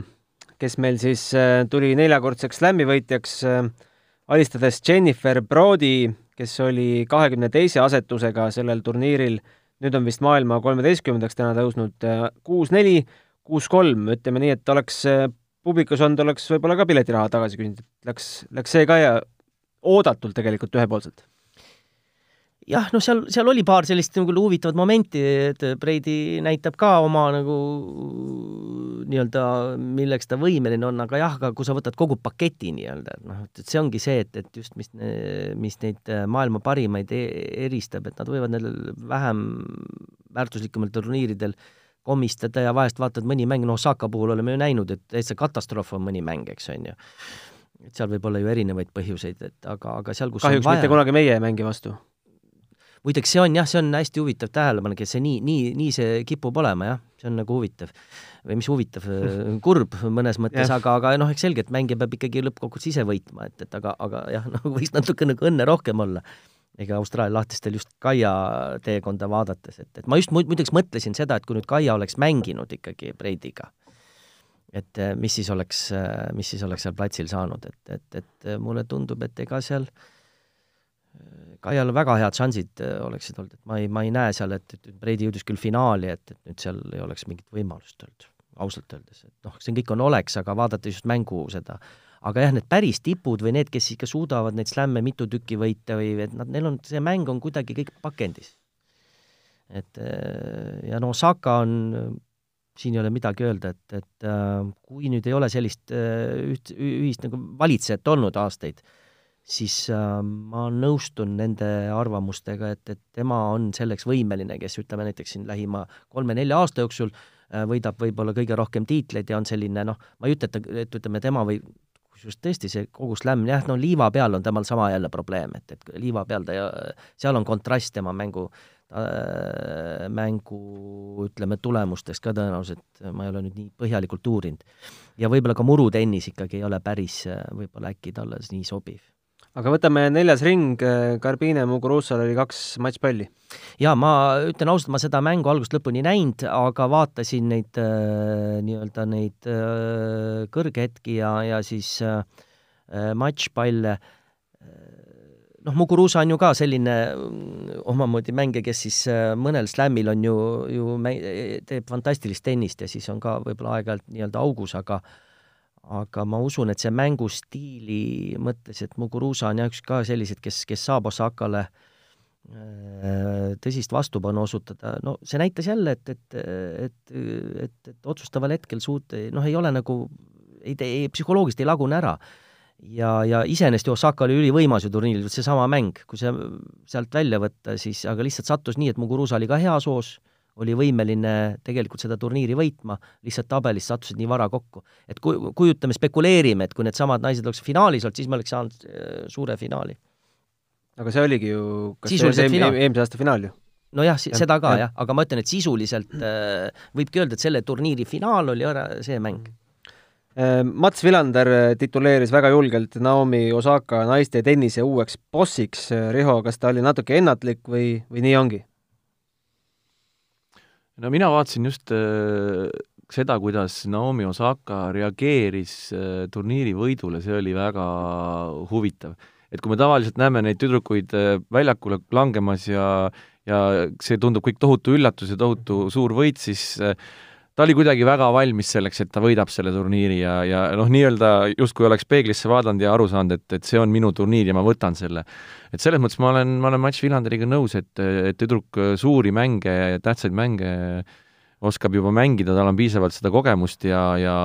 Speaker 1: kes meil siis tuli neljakordseks slam'i võitjaks äh, alistades Jennifer Brody, kes oli kahekümne teise asetusega sellel turniiril, nüüd on vist maailma kolmeteistkümnendaks täna tõusnud äh, kuus-neli, kuus-kolm, ütleme nii, et oleks äh, publikus olnud, oleks võib-olla ka piletiraha tagasi küsinud, et läks, läks see ka ja oodatult tegelikult ühepoolselt.
Speaker 3: Jah, noh, seal, seal oli paar sellist nagu huvitavat momenti, et Breidi näitab ka oma nagu nii-öelda, milleks ta võimeline on, aga jah, aga kui sa võtad kogu paketi nii-öelda, et noh, et see ongi see, et, et just mis, mis neid maailma parimaid e eristab, et nad võivad nendel vähem väärtuslikumatel turniiridel komistada ja vahest vaatad mõni mäng, noh, Osaka puhul oleme ju näinud, et täitsa katastroof on mõni mäng, eks on ju. et seal võib olla ju erinevaid põhjuseid, et aga, aga seal, kus
Speaker 1: kahjuks vaja... mitte kunagi meie ei mängi vastu
Speaker 3: muideks see on jah, see on hästi huvitav tähelepanek, et see nii, nii, nii see kipub olema jah, see on nagu huvitav. või mis huvitav, (laughs) kurb mõnes mõttes, aga, aga noh, eks selge, et mängija peab ikkagi lõppkokkuvõttes ise võitma, et, et aga, aga jah, (laughs) nagu võiks natuke nagu õnne rohkem olla. Ega Austraalia lahtistel just Kaia teekonda vaadates, et, et ma just muideks mõtlesin seda, et kui nüüd Kaia oleks mänginud ikkagi Breidiga, et mis siis oleks, mis siis oleks seal platsil saanud, et, et, et mulle tundub, et ega seal äh, Kaial väga head šansid äh, oleksid olnud, et ma ei, ma ei näe seal, et, et Breidi jõudis küll finaali, et, et nüüd seal ei oleks mingit võimalust olnud, ausalt öeldes, et noh, see kõik on oleks, aga vaadates just mängu seda, aga jah, need päris tipud või need, kes ikka suudavad neid slämme mitu tükki võita või et nad, neil on, see mäng on kuidagi kõik pakendis. et äh, ja no Saka on, siin ei ole midagi öelda, et, et äh, kui nüüd ei ole sellist üht, ühist nagu valitsejat olnud aastaid, siis äh, ma nõustun nende arvamustega, et, et tema on selleks võimeline, kes ütleme näiteks siin lähima kolme-nelja aasta jooksul äh, võidab võib-olla kõige rohkem tiitleid ja on selline noh, ma ei ütle, et, et ütleme, tema või kusjuures tõesti see kogu slämm, jah, no liiva peal on temal sama jälle probleem, et, et liiva peal ta seal on kontrast tema mängu äh, mängu ütleme, tulemusteks ka tõenäoliselt, ma ei ole nüüd nii põhjalikult uurinud. ja võib-olla ka murutennis ikkagi ei ole päris äh, võib-olla äkki talle nii sobiv
Speaker 1: aga võtame neljas ring, Garbine Muguruzal oli kaks matšpalli.
Speaker 3: jaa, ma ütlen ausalt, ma seda mängu algusest lõpuni näinud, aga vaatasin neid äh, nii-öelda neid äh, kõrghetki ja, ja siis äh, matšpalle äh, noh, Muguruza on ju ka selline mm, omamoodi mängija, kes siis äh, mõnel slämmil on ju, ju mäng-, teeb fantastilist tennist ja siis on ka võib-olla aeg-ajalt nii-öelda augus, aga aga ma usun, et see mängustiili mõttes, et Muguruza on jah üks ka selliseid, kes, kes saab Osakale äh, tõsist vastupanu osutada, no see näitas jälle, et, et, et, et, et otsustaval hetkel suut-, noh, ei ole nagu, ei tee, psühholoogiliselt ei lagune ära. Ja, ja iseenesest ju Osaka oli ülivõimas ju turniiril, seesama mäng, kui see sealt välja võtta, siis aga lihtsalt sattus nii, et Muguruza oli ka heas hoos, oli võimeline tegelikult seda turniiri võitma, lihtsalt tabelis sattusid nii vara kokku. et kui, kujutame, spekuleerime, et kui needsamad naised oleks finaalis olnud, siis me oleks saanud äh, suure finaali.
Speaker 1: aga see oligi ju kas see oli eelmise aasta finaal ju?
Speaker 3: nojah, seda ka jah, aga ma ütlen, et sisuliselt äh, võibki öelda, et selle turniiri finaal oli ära see mäng
Speaker 1: Äh, Mats Villander äh, tituleeris väga julgelt Naomi Osaka naiste tennise uueks bossiks. Äh, Riho, kas ta oli natuke ennatlik või, või nii ongi?
Speaker 2: No mina vaatasin just äh, seda, kuidas Naomi Osaka reageeris äh, turniiri võidule, see oli väga huvitav. et kui me tavaliselt näeme neid tüdrukuid äh, väljakule langemas ja ja see tundub kõik tohutu üllatus ja tohutu suur võit, siis äh, ta oli kuidagi väga valmis selleks, et ta võidab selle turniiri ja, ja noh, nii-öelda justkui oleks peeglisse vaadanud ja aru saanud, et, et see on minu turniir ja ma võtan selle. et selles mõttes ma olen, ma olen Mats Villanderiga nõus, et, et tüdruk suuri mänge, tähtsaid mänge oskab juba mängida, tal on piisavalt seda kogemust ja, ja,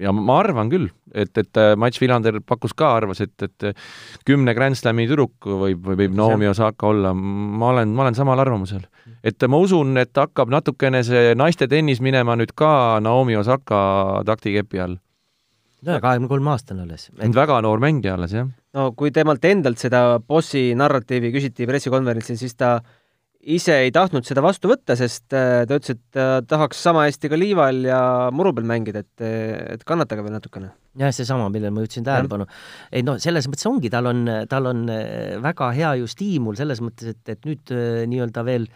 Speaker 2: ja ma arvan küll, et, et Mats Villander pakkus ka, arvas, et, et kümne Grand Slami tüdruk võib, või võib Naomi Osaka olla, ma olen, ma olen samal arvamusel. Et ma usun, et hakkab natukene see naiste tennis minema nüüd ka Naomi Osaka taktikepi all.
Speaker 3: no kahekümne kolme aastane alles
Speaker 2: et.... väga noor mängija alles, jah.
Speaker 1: no kui temalt endalt seda bossi narratiivi küsiti pressikonverentsil, siis ta ise ei tahtnud seda vastu võtta, sest äh, ta ütles, et ta tahaks sama hästi ka liival ja muru peal mängida, et, et kannatage veel natukene.
Speaker 3: jah, seesama, millele ma juhtisin tähelepanu. ei noh, selles mõttes ongi, tal on, tal on äh, väga hea ju stiimul selles mõttes, et, et nüüd äh, nii-öelda veel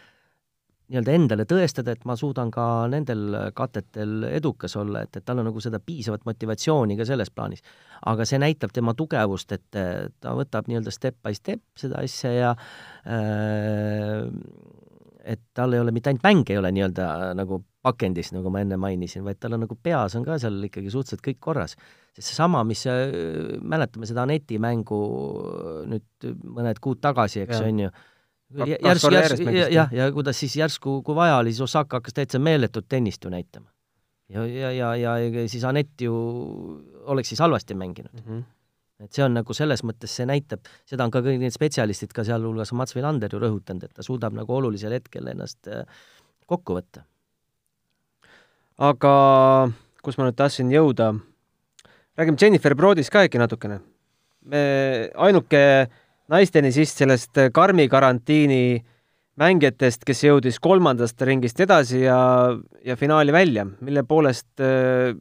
Speaker 3: nii-öelda endale tõestada, et ma suudan ka nendel katetel edukas olla, et, et tal on nagu seda piisavat motivatsiooni ka selles plaanis. aga see näitab tema tugevust, et ta võtab nii-öelda step by step seda asja ja äh, et tal ei ole mitte ainult mäng ei ole nii-öelda nagu pakendis, nagu ma enne mainisin, vaid tal on nagu peas on ka seal ikkagi suhteliselt kõik korras. sest seesama, mis mäletame seda Aneti mängu nüüd mõned kuud tagasi, eks on ju, järsku, järsku, jah, ja kuidas siis järsku, kui vaja oli, siis Osaka hakkas täitsa meeletut tennist ju näitama. ja, ja, ja, ja, ja siis Anett ju oleks siis halvasti mänginud mm. -hmm et see on nagu selles mõttes, see näitab, seda on ka kõik need spetsialistid, ka sealhulgas Mats Villander ju rõhutanud, et ta suudab nagu olulisel hetkel ennast äh, kokku võtta.
Speaker 1: aga kus ma nüüd tahtsin jõuda, räägime Jennifer Broadist ka äkki natukene. me, ainuke naistenisist sellest äh, karmi karantiini mängijatest, kes jõudis kolmandast ringist edasi ja, ja finaali välja, mille poolest äh,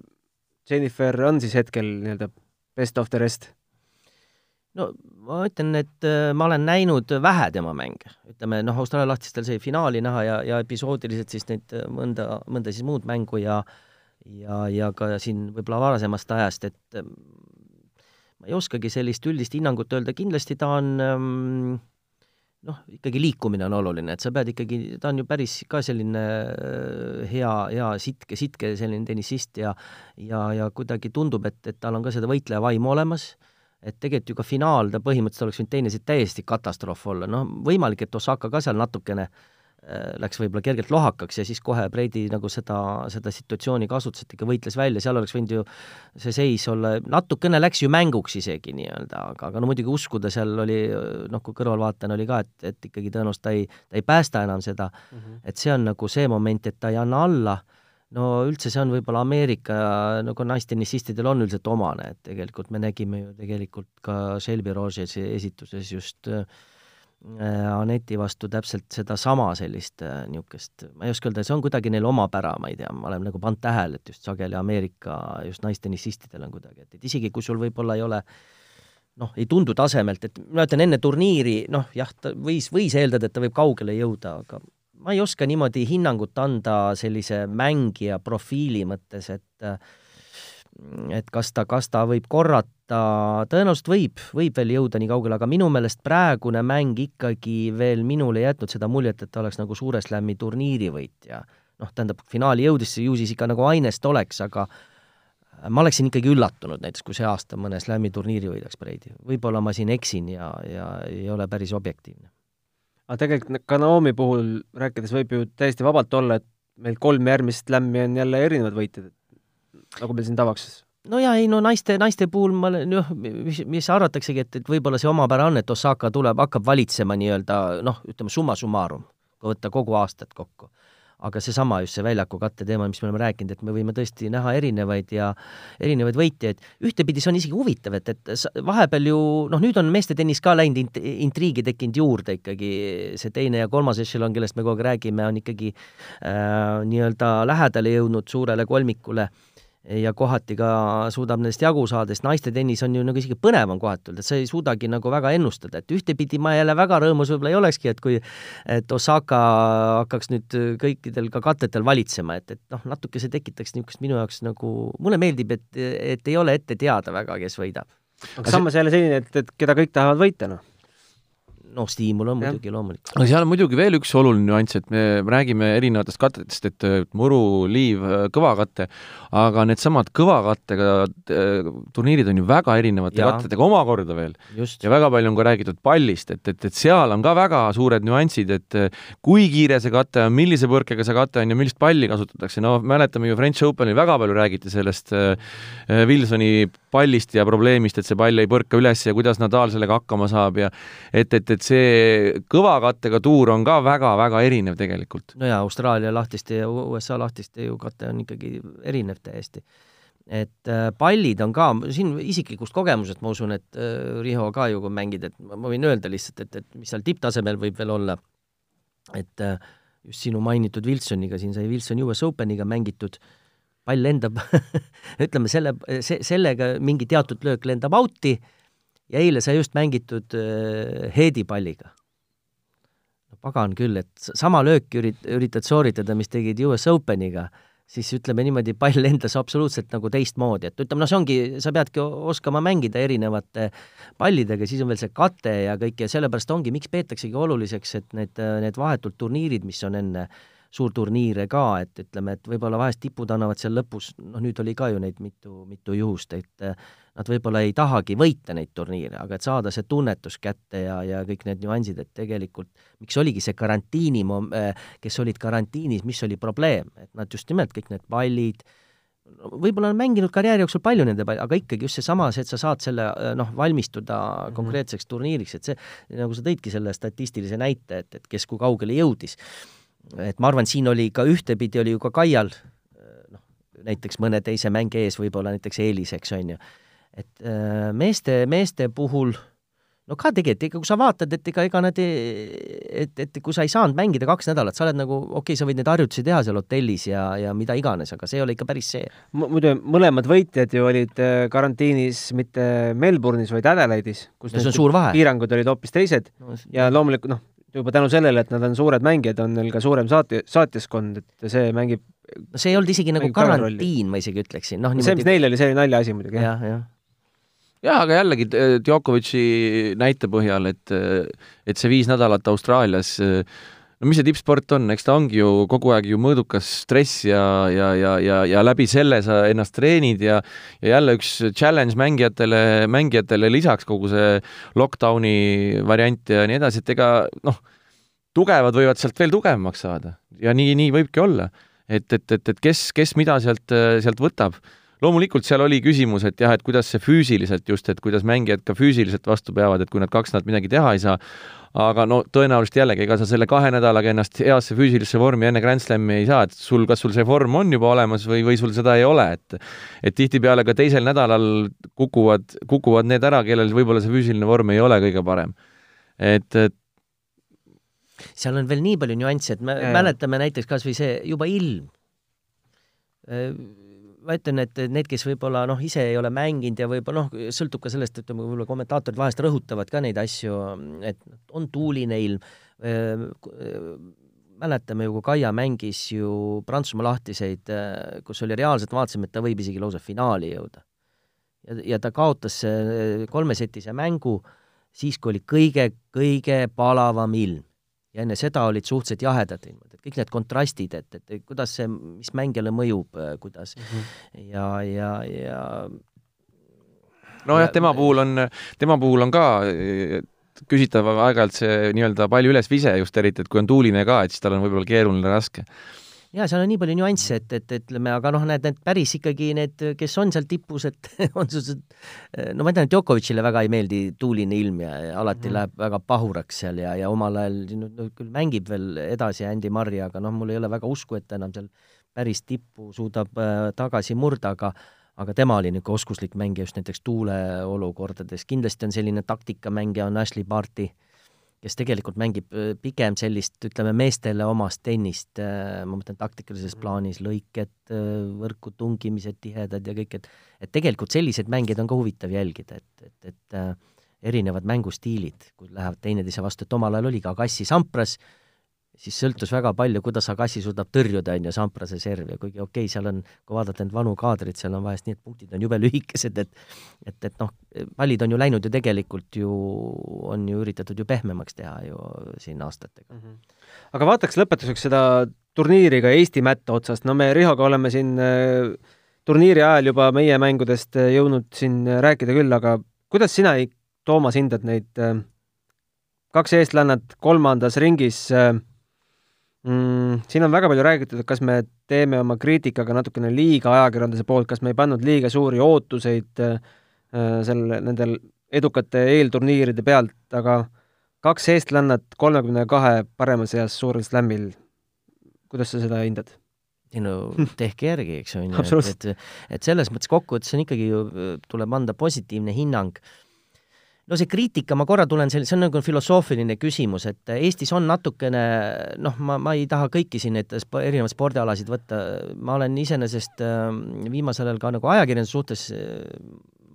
Speaker 1: Jennifer on siis hetkel nii-öelda best of the rest?
Speaker 3: no ma ütlen, et äh, ma olen näinud vähe tema mänge, ütleme noh, Austraalia lahtistel sai finaali näha ja, ja episoodiliselt siis neid mõnda, mõnda siis muud mängu ja ja, ja ka siin võib-olla varasemast ajast, et ma ei oskagi sellist üldist hinnangut öelda, kindlasti ta on ähm, noh, ikkagi liikumine on oluline, et sa pead ikkagi, ta on ju päris ka selline äh, hea, hea sitke, sitke selline tennisist ja ja, ja kuidagi tundub, et, et tal on ka seda võitleja vaimu olemas, et tegelikult ju ka finaal ta põhimõtteliselt oleks võinud teine täiesti katastroof olla, noh, võimalik, et Osaka ka seal natukene Äh, läks võib-olla kergelt lohakaks ja siis kohe Breidi nagu seda, seda situatsiooni kasutas, et ikka võitles välja, seal oleks võinud ju see seis olla, natukene läks ju mänguks isegi nii-öelda, aga, aga no muidugi uskuda seal oli, noh, kui kõrvalvaatajana oli ka, et, et ikkagi tõenäoliselt ta ei, ta ei päästa enam seda mm, -hmm. et see on nagu see moment, et ta ei anna alla, no üldse see on võib-olla Ameerika nagu naistennisistidel on üldiselt omane, et tegelikult me nägime ju tegelikult ka Shelby Rogersi esituses just äh, Äh, Aneti vastu täpselt sedasama sellist äh, niisugust, ma ei oska öelda, see on kuidagi neil omapära, ma ei tea, ma olen nagu pannud tähele, et just sageli Ameerika just naistennissistidel on kuidagi, et, et isegi kui sul võib-olla ei ole noh, ei tundu tasemelt, et ma ütlen enne turniiri, noh jah, ta võis, võis eeldada, et ta võib kaugele jõuda, aga ma ei oska niimoodi hinnangut anda sellise mängija profiili mõttes, et et kas ta, kas ta võib korrata, tõenäoliselt võib, võib veel jõuda nii kaugele, aga minu meelest praegune mäng ikkagi veel minule ei jätnud seda muljet, et ta oleks nagu suure slam'i turniiri võitja. noh, tähendab, finaali jõudis, ju siis ikka nagu ainest oleks, aga ma oleksin ikkagi üllatunud näiteks, kui see aasta mõne slam'i turniiri võidaks Breidi. võib-olla ma siin eksin ja, ja ei ole päris objektiivne.
Speaker 1: aga tegelikult ka Naomi puhul rääkides võib ju täiesti vabalt olla, et meil kolm järgmist slam'i on jälle erinevad võitjad, nagu meil siin tavaks
Speaker 3: no jaa, ei no naiste, naiste puhul ma olen noh, mis, mis arvataksegi, et, et võib-olla see omapära on, et Osaka tuleb, hakkab valitsema nii-öelda noh, ütleme summa summarum, kui võtta kogu aastat kokku. Aga seesama just see väljaku katte teema, mis me oleme rääkinud, et me võime tõesti näha erinevaid ja erinevaid võitjaid. ühtepidi see on isegi huvitav, et, et vahepeal ju noh, nüüd on meeste tennis ka läinud int-, intriigi tekkinud juurde ikkagi, see teine ja kolmas ešelon, kellest me kogu aeg räägime, on ikkagi äh, nii-öelda lähedale jõudnud suurele kolmikule. äh, ja kohati ka suudab nendest jagu saada, sest naiste tennis on ju nagu isegi põnevam kohatult, et sa ei suudagi nagu väga ennustada, et ühtepidi ma jälle väga rõõmus võib-olla ei olekski, et kui et Osaka hakkaks nüüd kõikidel ka kattetel valitsema, et, et noh, natuke see tekitaks niisugust minu jaoks nagu, mulle meeldib, et, et ei ole ette teada väga, kes võidab.
Speaker 1: aga samas jälle selline, et, et keda kõik tahavad võita, noh
Speaker 3: noh, stiimul on muidugi loomulikult.
Speaker 2: aga seal on muidugi veel üks oluline nüanss, et me räägime erinevatest katetest, et muru, liiv, kõvakatte, aga needsamad kõvakattega äh, turniirid on ju väga erinevate ja. kattetega omakorda veel. ja väga palju on ka räägitud pallist, et, et, et seal on ka väga suured nüansid, et äh, kui kiire see kate on, millise põrkega see kate on ja millist palli kasutatakse, no mäletame ju French Openil väga palju räägiti sellest äh, Wilsoni pallist ja probleemist, et see pall ei põrka üles ja kuidas Nadal sellega hakkama saab ja et, et, et see kõva kattega tuur on ka väga-väga erinev tegelikult.
Speaker 3: no jaa, Austraalia lahtiste ja USA lahtiste ju kate on ikkagi erinev täiesti. et äh, pallid on ka, siin isiklikust kogemusest ma usun, et äh, Riho ka ju, kui mängid, et ma, võin öelda lihtsalt, et, et mis seal tipptasemel võib veel olla, et äh, just sinu mainitud Wilsoniga, siin sai Wilson US Openiga mängitud pall lendab (laughs) ütleme selle, see, sellega mingi teatud löök lendab out'i ja eile sai just mängitud äh, Heedi palliga. no pagan küll, et sama lööki ürit-, üritad sooritada, mis tegid US Openiga, siis ütleme niimoodi, pall lendas absoluutselt nagu teistmoodi, et ütleme, noh, see ongi, sa peadki oskama mängida erinevate pallidega, siis on veel see kate ja kõik ja sellepärast ongi, miks peetaksegi oluliseks, et need, need vahetult turniirid, mis on enne suurturniire ka, et ütleme, et võib-olla vahest tipud annavad seal lõpus, noh nüüd oli ka ju neid mitu, mitu juhust, et nad võib-olla ei tahagi võita neid turniire, aga et saada see tunnetus kätte ja, ja kõik need nüansid, et tegelikult miks oligi see karantiini, eh, kes olid karantiinis, mis oli probleem, et nad just nimelt kõik need pallid, võib-olla on mänginud karjääri jooksul palju nende palju, aga ikkagi just seesama, see, et sa saad selle eh, noh, valmistuda mm -hmm. konkreetseks turniiriks, et see, nagu sa tõidki selle statistilise näite, et, et kes kui kaugele jõudis et ma arvan, siin oli ka ühtepidi oli ju ka Kaial noh, näiteks mõne teise mänge ees võib-olla näiteks eelis, eks on ju. Et äh, meeste, meeste puhul no ka tegelikult, ega kui sa vaatad, et ega, ega nad, et, et kui sa ei saanud mängida kaks nädalat, sa oled nagu, okei okay,, sa võid neid harjutusi teha seal hotellis ja, ja mida iganes, aga see ei ole ikka päris see.
Speaker 1: muidu mõlemad võitjad ju olid äh, karantiinis mitte Melbourne'is, vaid Adelaide'is,
Speaker 3: kus
Speaker 1: piirangud olid hoopis teised no, ja loomulikult noh, juba tänu sellele, et nad on suured mängijad, on neil ka suurem saati-, saatjaskond, et see mängib
Speaker 3: no see ei olnud isegi nagu karantiin, ma isegi ütleksin, noh
Speaker 1: niimoodi... see, mis neil oli, see oli naljaasi muidugi
Speaker 3: ja,. jah, jah,
Speaker 2: aga jällegi Djokovic'i näite põhjal, et, et see viis nädalat Austraalias äh, no mis see tippsport on, eks ta ongi ju kogu aeg ju mõõdukas stress ja, ja, ja, ja, ja läbi selle sa ennast treenid ja ja jälle üks challenge mängijatele, mängijatele lisaks kogu see lockdowni variant ja nii edasi, et ega noh, tugevad võivad sealt veel tugevamaks saada ja nii, nii võibki olla. et, et, et, et kes, kes mida sealt, sealt võtab loomulikult seal oli küsimus, et jah, et kuidas see füüsiliselt just, et kuidas mängijad ka füüsiliselt vastu peavad, et kui nad kaks nädalat midagi teha ei saa, aga no tõenäoliselt jällegi, ega sa selle kahe nädalaga ennast heasse füüsilisse vormi enne Grand Slami ei saa, et sul, kas sul see vorm on juba olemas või, või sul seda ei ole, et et tihtipeale ka teisel nädalal kukuvad, kukuvad need ära, kellel võib-olla see füüsiline vorm ei ole kõige parem. et, et
Speaker 3: seal on veel nii palju nüansse, et me ja, mäletame näiteks kas või see juba ilm ma ütlen, et need, kes võib-olla noh, ise ei ole mänginud ja võib-olla noh, sõltub ka sellest, ütleme, võib-olla kommentaatorid vahest rõhutavad ka neid asju, et on tuuline ilm, mäletame ju, kui Kaia mängis ju Prantsusmaa lahtiseid, kus oli reaalselt, vaatasime, et ta võib isegi lausa finaali jõuda. ja, ja ta kaotas kolmesetise mängu siis, kui oli kõige-kõige palavam ilm. Ja enne seda olid suhteliselt jahedad ilmad, et kõik need kontrastid, et, et kuidas see, mis mängijale mõjub, kuidas mm -hmm. ja, ja, ja
Speaker 2: nojah, tema puhul on, tema puhul on ka küsitav aeg-ajalt see nii-öelda palju üles vise just eriti, et kui on tuuline ka, et siis tal on võib-olla keeruline, raske
Speaker 3: jaa, seal on nii palju nüansse, et, et, ütleme, aga noh, need, need päris ikkagi need, kes on seal tipus, et (laughs) on sellised no ma tean, et Djokovicile väga ei meeldi tuuline ilm ja, ja alati mm läheb väga pahuraks seal ja, ja omal ajal no, küll mängib veel edasi Andy Murray, aga noh, mul ei ole väga usku, et ta enam seal päris tippu suudab äh, tagasi murda, aga aga tema oli niisugune oskuslik mängija just näiteks tuuleolukordades, kindlasti on selline taktikamängija, on Ashley Barti äh,, kes tegelikult mängib äh, pigem sellist, ütleme, meestele omast tennist, äh, ma mõtlen taktikalises mhm. plaanis, lõiked, äh, võrku tungimised tihedad ja kõik, et et tegelikult selliseid mängijaid on ka huvitav jälgida, et, et, et erinevad mängustiilid, kui lähevad teineteise vastu, et omal ajal oli ka Kassi Sampras siis sõltus väga palju, kuidas Agassi suudab tõrjuda, on ju, Samprase servi kuigi okei okay,, seal on, kui vaadata neid vanu kaadreid, seal on vahest nii, et punktid on jube lühikesed, et et, et noh, pallid on ju läinud ju tegelikult ju, on ju üritatud ju pehmemaks teha ju siin aastatega mm. -hmm.
Speaker 1: aga vaataks lõpetuseks seda turniiri ka Eesti mätta otsast, no me Rihoga oleme siin äh, turniiri ajal juba meie mängudest äh, jõudnud siin rääkida küll, aga kuidas sina, Toomas, hindad neid äh, kaks eestlannat kolmandas ringis äh, mm,? siin on väga palju räägitud, et kas me teeme oma kriitikaga natukene liiga ajakirjanduse poolt, kas me ei pannud liiga suuri ootuseid äh, selle, nendel edukate eelturniiride pealt, aga kaks eestlannat kolmekümne kahe parema seas suurel slämmil, kuidas sa seda hindad?
Speaker 3: ei no (laughs) tehke järgi, eks on ju, et, et, et selles mõttes kokkuvõttes on ikkagi ju, tuleb anda positiivne hinnang äh, no see kriitika, ma korra tulen selle, see on nagu filosoofiline küsimus, et Eestis on natukene noh, ma, ma ei taha kõiki siin neid sp erinevaid spordialasid võtta, ma olen iseenesest äh, viimasel ajal ka nagu ajakirjanduse suhtes äh,,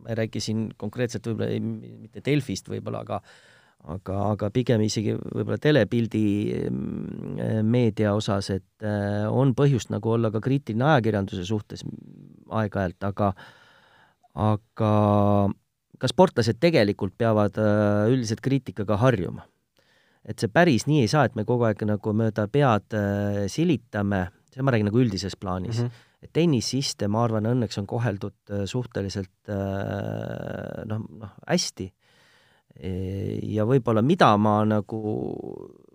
Speaker 3: ma ei räägi siin konkreetselt võib-olla mitte Delfist võib-olla, aga aga, aga pigem isegi võib-olla telepildi äh, meedia osas, et äh, on põhjust nagu olla ka kriitiline ajakirjanduse suhtes aeg-ajalt, aga aga ka sportlased tegelikult peavad äh, üldiselt kriitikaga harjuma. et see päris nii ei saa, et me kogu aeg nagu mööda pead äh, silitame, seda ma räägin nagu üldises plaanis mm. -hmm. et tennisiste, ma arvan, õnneks on koheldud äh, suhteliselt noh, noh, hästi. E, ja võib-olla, mida ma nagu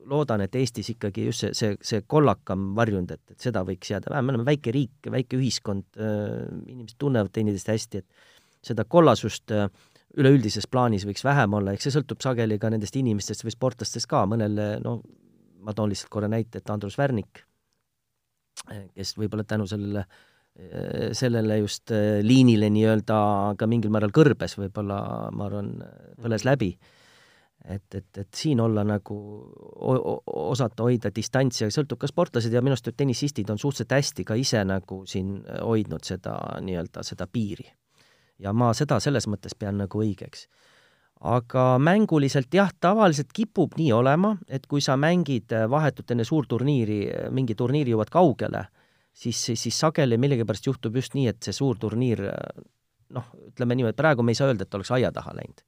Speaker 3: loodan, et Eestis ikkagi just see, see, see kollakam varjund, et, et seda võiks jääda vähem, me oleme väike riik, väike ühiskond, inimesed tunnevad teineteist hästi, et seda kollasust äh, üleüldises plaanis võiks vähem olla, eks see sõltub sageli ka nendest inimestest või sportlastest ka, mõnele no ma toon lihtsalt korra näite, et Andrus Värnik, kes võib-olla tänu sellele, sellele just äh, liinile nii-öelda ka mingil määral kõrbes, võib-olla ma arvan, põles läbi. et, et, et siin olla nagu, osata hoida distantsi, aga sõltub ka sportlased ja minu arust tennisistid on suhteliselt hästi ka ise nagu siin hoidnud seda nii-öelda, seda piiri ja ma seda selles mõttes pean nagu õigeks. aga mänguliselt jah, tavaliselt kipub nii olema, et kui sa mängid äh, vahetult enne suurturniiri, äh, mingi turniiri jõuad kaugele, siis, siis sageli millegipärast juhtub just nii, et see suur turniir äh, noh, ütleme niimoodi, praegu me ei saa öelda, et oleks aia taha läinud.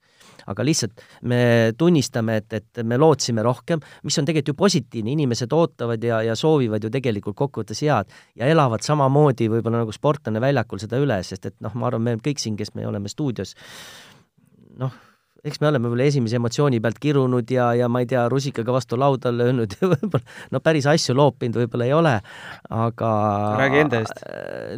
Speaker 3: Aga lihtsalt me tunnistame, et, et me lootsime rohkem, mis on tegelikult ju positiivne, inimesed ootavad ja, ja soovivad ju tegelikult kokkuvõttes head ja elavad samamoodi võib-olla nagu sportlane väljakul seda üle, sest et noh, ma arvan, me kõik siin, kes me oleme stuudios, noh, eks me oleme võib-olla esimese emotsiooni pealt kirunud ja, ja ma ei tea, rusikaga vastu lauda löönud ja (laughs) võib-olla no päris asju loopinud võib-olla ei ole, aga
Speaker 1: räägi enda eest.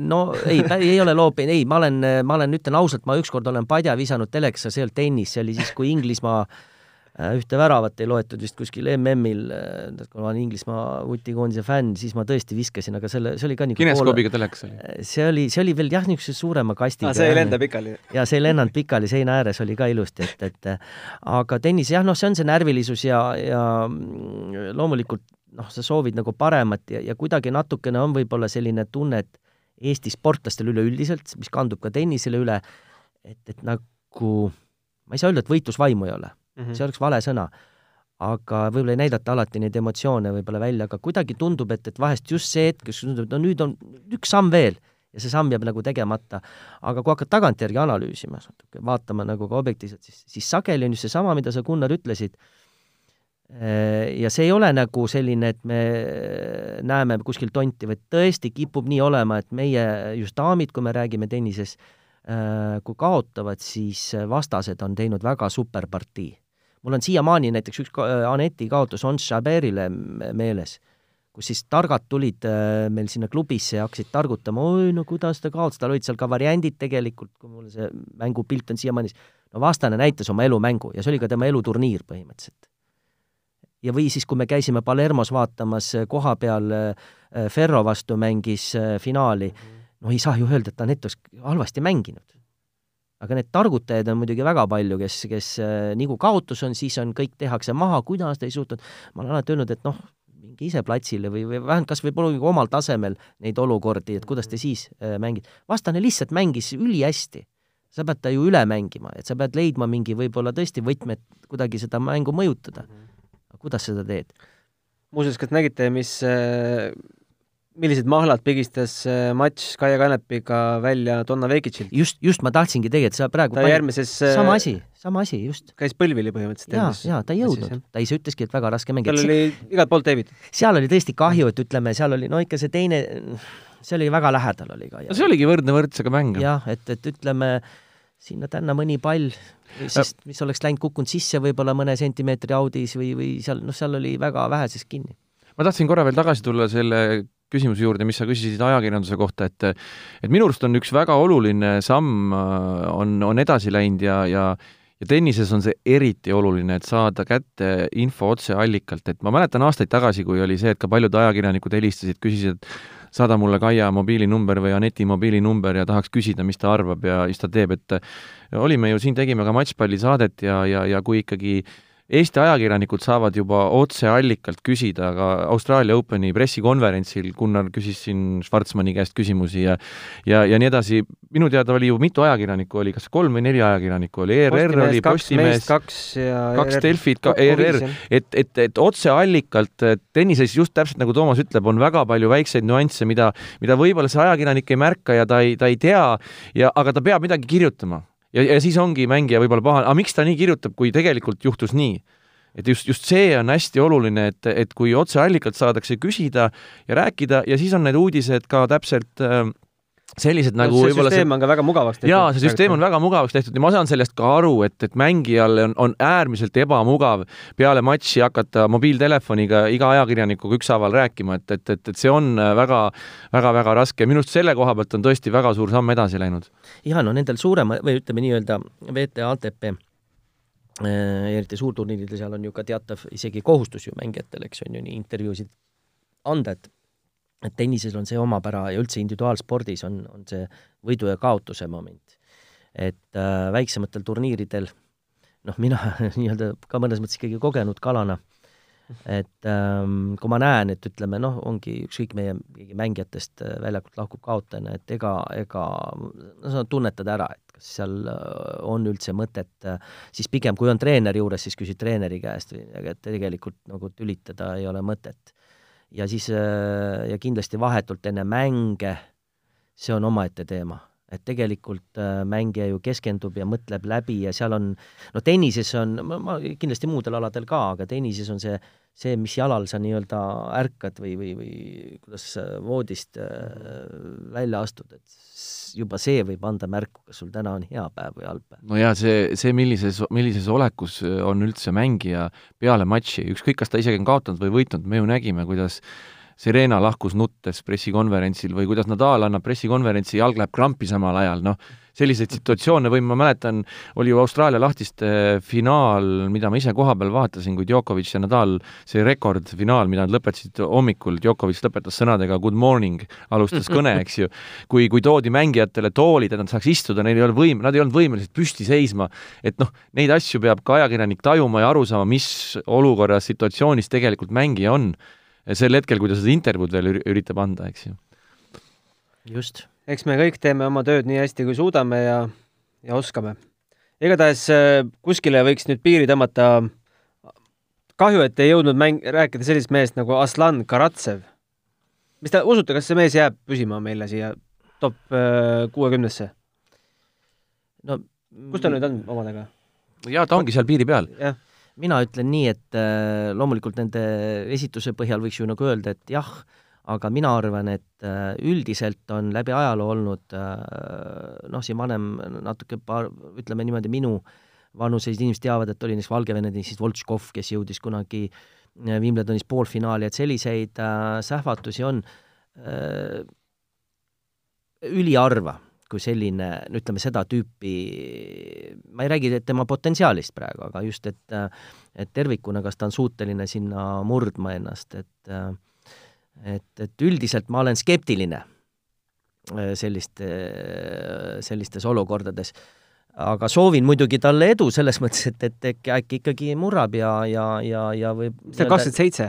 Speaker 3: no ei, ei ole loopinud, ei, ma olen, ma olen, ütlen ausalt, ma ükskord olen padja visanud telekasse, see ei olnud tennis, see oli siis, kui Inglismaa Äh, ühte väravat ei loetud vist kuskil MM-il, äh, kui ma olen Inglismaa vutikoondise fänn, siis ma tõesti viskasin, aga selle, see oli ka niisugune
Speaker 2: kineskoobiga telekas oli?
Speaker 3: Äh, see oli, see oli veel jah, niisuguse suurema kastiga.
Speaker 1: see ei lenda pikali?
Speaker 3: jaa, see ei lennanud pikali, seina ääres oli ka ilusti, et, et aga tennis jah, noh, see on see närvilisus ja, ja mm, loomulikult noh, sa soovid nagu paremat ja, ja kuidagi natukene on võib-olla selline tunne, et Eesti sportlastel üleüldiselt, mis kandub ka tennisele üle, et, et nagu ma ei saa öelda, et võitlusvaimu ei ole mm, -hmm. see oleks vale sõna, aga võib-olla ei näidata alati neid emotsioone võib-olla välja, aga kuidagi tundub, et, et vahest just see hetk, kus tundub, et no nüüd on üks samm veel ja see samm jääb nagu tegemata. aga kui hakkad tagantjärgi analüüsima, vaatama nagu ka objektiivselt, siis, siis sageli on just seesama, mida sa, Gunnar, ütlesid, Äh, ja see ei ole nagu selline, et me näeme kuskil tonti, vaid tõesti kipub nii olema, et meie, just daamid, kui me räägime tennises, äh, kui kaotavad, siis vastased on teinud väga super partii. Mul on siiamaani näiteks üks Aneti kaotus Ons Jaberile meeles, kus siis targad tulid äh, meil sinna klubisse ja hakkasid targutama, oi no kuidas ta kaotas, tal olid seal ka variandid tegelikult, kui mul see mängupilt on siiamaani, no vastane näitas oma elumängu ja see oli ka tema eluturniir põhimõtteliselt ja või siis, kui me käisime Palermos vaatamas äh, koha peal äh, Ferro vastu mängis äh, finaali, noh, ei saa ju öelda, et Anett oleks halvasti mänginud. Aga need targutajaid on muidugi väga palju, kes, kes nii kui kaotus on, siis on, kõik tehakse maha, kuidas ta ei suutnud, ma olen alati öelnud, et noh, minge ise platsile või, või vähemalt kas või proovige omal tasemel neid olukordi, et kuidas te siis äh, mängite. vastane lihtsalt mängis ülihästi. sa pead ta ju üle mängima, et sa pead leidma mingi võib-olla tõesti võtmed kuidagi seda mängu mõjutada. -hmm kuidas seda teed?
Speaker 1: muuseas, kas nägite, mis, äh, millised mahlad pigistas äh, matš Kaia Kanepiga välja Donna Vekitsilt?
Speaker 3: just, just ma tahtsingi tegelikult, sa praegu
Speaker 1: ta pani... järgmises
Speaker 3: äh, sama asi, sama asi, just.
Speaker 1: käis põlvili põhimõtteliselt.
Speaker 3: jaa, jaa, ta ei jõudnud, ta ise ütleski, et väga raske mäng.
Speaker 1: tal oli igalt poolt teebitud.
Speaker 3: seal oli tõesti kahju, et ütleme, seal oli no ikka see teine, see oli väga lähedal oli ka.
Speaker 2: no see oligi võrdne võrdsega mäng.
Speaker 3: jah, et, et ütleme, sinna-tänna mõni pall siis, mis oleks läinud, kukkunud sisse võib-olla mõne sentimeetri audis või, või seal, noh, seal oli väga väheses kinni.
Speaker 2: ma tahtsin korra veel tagasi tulla selle küsimuse juurde, mis sa küsisid ajakirjanduse kohta, et et minu arust on üks väga oluline samm, äh, on, on edasi läinud ja, ja ja tennises on see eriti oluline, et saada kätte info otseallikalt, et ma mäletan aastaid tagasi, kui oli see, et ka paljud ajakirjanikud helistasid, küsisid, saada mulle Kaia mobiilinumber või Aneti mobiilinumber ja tahaks küsida, mis ta arvab ja siis ta teeb, et olime ju siin, tegime ka matšpallisaadet ja, ja, ja kui ikkagi äh, Eesti ajakirjanikud saavad juba otseallikalt küsida, aga Austraalia Openi pressikonverentsil Gunnar küsis siin Schwarzmanni käest küsimusi ja ja, ja nii edasi, minu teada oli ju mitu ajakirjanikku oli, kas kolm või neli ajakirjanikku oli, ERR oli, Postimees,
Speaker 1: kaks ja
Speaker 2: kaks Delfit, ka ERR, et, et, et otseallikalt tennises just täpselt nagu Toomas ütleb, on väga palju väikseid nüansse, mida, mida võib-olla see ajakirjanik ei märka ja ta ei, ta ei tea ja, aga ta peab midagi kirjutama ja, ja siis ongi mängija võib-olla pahane, aga miks ta nii kirjutab, kui tegelikult juhtus nii? et just, just see on hästi oluline, et, et kui otseallikalt saadakse küsida ja rääkida ja siis on need uudised ka täpselt äh, sellised nagu
Speaker 1: no, see süsteem see... on ka väga mugavaks
Speaker 2: tehtud. jaa, see süsteem on väga mugavaks tehtud ja ma saan sellest ka aru, et, et mängijal on, on äärmiselt ebamugav peale matši hakata mobiiltelefoniga iga ajakirjanikuga ükshaaval rääkima, et, et, et, et see on väga, väga, väga raske. minu arust selle koha pealt on tõesti väga suur samm edasi läinud.
Speaker 3: jaa, no nendel suurema või ütleme nii-öelda WTA, ATP äh, eriti suurturniiridel, seal on ju ka teatav isegi kohustus ju mängijatel, eks on ju, nii intervjuusid anda, et et tennises on see omapära ja üldse individuaalspordis on, on see võidu ja kaotuse moment. et äh, väiksematel turniiridel noh, mina (laughs) nii-öelda ka mõnes mõttes ikkagi kogenud kalana, et ähm, kui ma näen, et ütleme noh, ongi ükskõik meie keegi mängijatest äh, väljakult lahkub kaotajana, et ega, ega no sa tunnetad ära, et kas seal äh, on üldse mõtet, äh, siis pigem kui on treeneri juures, siis küsid treeneri käest või et tegelikult nagu tülitada ei ole mõtet ja siis äh, ja kindlasti vahetult enne mänge, see on omaette teema. Et tegelikult äh, mängija ju keskendub ja mõtleb läbi ja seal on, no tennises on, ma kindlasti muudel aladel ka, aga tennises on see, see, mis jalal sa nii-öelda ärkad või, või, või kuidas voodist äh, välja astud, et juba see võib anda märku, kas sul täna on hea päev või halb päev.
Speaker 2: no jaa, see, see, millises, millises olekus on üldse mängija peale matši, ükskõik, kas ta isegi on kaotanud või võitnud, me ju nägime, kuidas Serena lahkus nuttes pressikonverentsil või kuidas Nadal annab pressikonverentsi, jalg läheb krampi samal ajal, noh, selliseid situatsioone või ma mäletan, oli ju Austraalia lahtiste finaal, mida ma ise kohapeal vaatasin, kui Djokovic ja Nadal, see rekordfinaal, mida nad lõpetasid hommikul, Djokovic lõpetas sõnadega good morning, alustas kõne, eks ju, kui, kui toodi mängijatele toolid, et nad saaks istuda, neil ei olnud võim-, nad ei olnud võimelised püsti seisma, et noh, neid asju peab ka ajakirjanik tajuma ja aru saama, mis olukorras, situatsioonis tegelikult mängija on sel hetkel, kui ta seda intervjuud veel üritab anda, eks ju
Speaker 3: just.
Speaker 1: eks me kõik teeme oma tööd nii hästi, kui suudame ja, ja oskame. igatahes äh, kuskile võiks nüüd piiri tõmmata. kahju, et ei jõudnud mäng, rääkida sellisest mehest nagu Aslan Karatsev. mis te usute, kas see mees jääb püsima meile siia top äh, kuuekümnesse?
Speaker 3: no
Speaker 1: kus ta nüüd on omadega?
Speaker 2: jaa, ta ongi seal piiri peal.
Speaker 1: jah
Speaker 3: mina ütlen nii, et äh, loomulikult nende esituse põhjal võiks ju nagu öelda, et jah, aga mina arvan, et äh, üldiselt on läbi ajaloo olnud äh, noh, siin vanem natuke paar, ütleme niimoodi, minu vanuselised inimesed teavad, et oli näiteks Valgevene tennisist Voltškov, kes jõudis kunagi Wimbledonis poolfinaali, et selliseid äh, sähvatusi on äh, üliharva kui selline, no ütleme, seda tüüpi, ma ei räägi tema potentsiaalist praegu, aga just, et et tervikuna, kas ta on suuteline sinna murdma ennast, et et, et üldiselt ma olen skeptiline selliste, sellistes olukordades. aga soovin muidugi talle edu selles mõttes, et, et äkki, ikkagi murrab ja, ja, ja, ja võib
Speaker 1: ta on, kakskümmend seitse?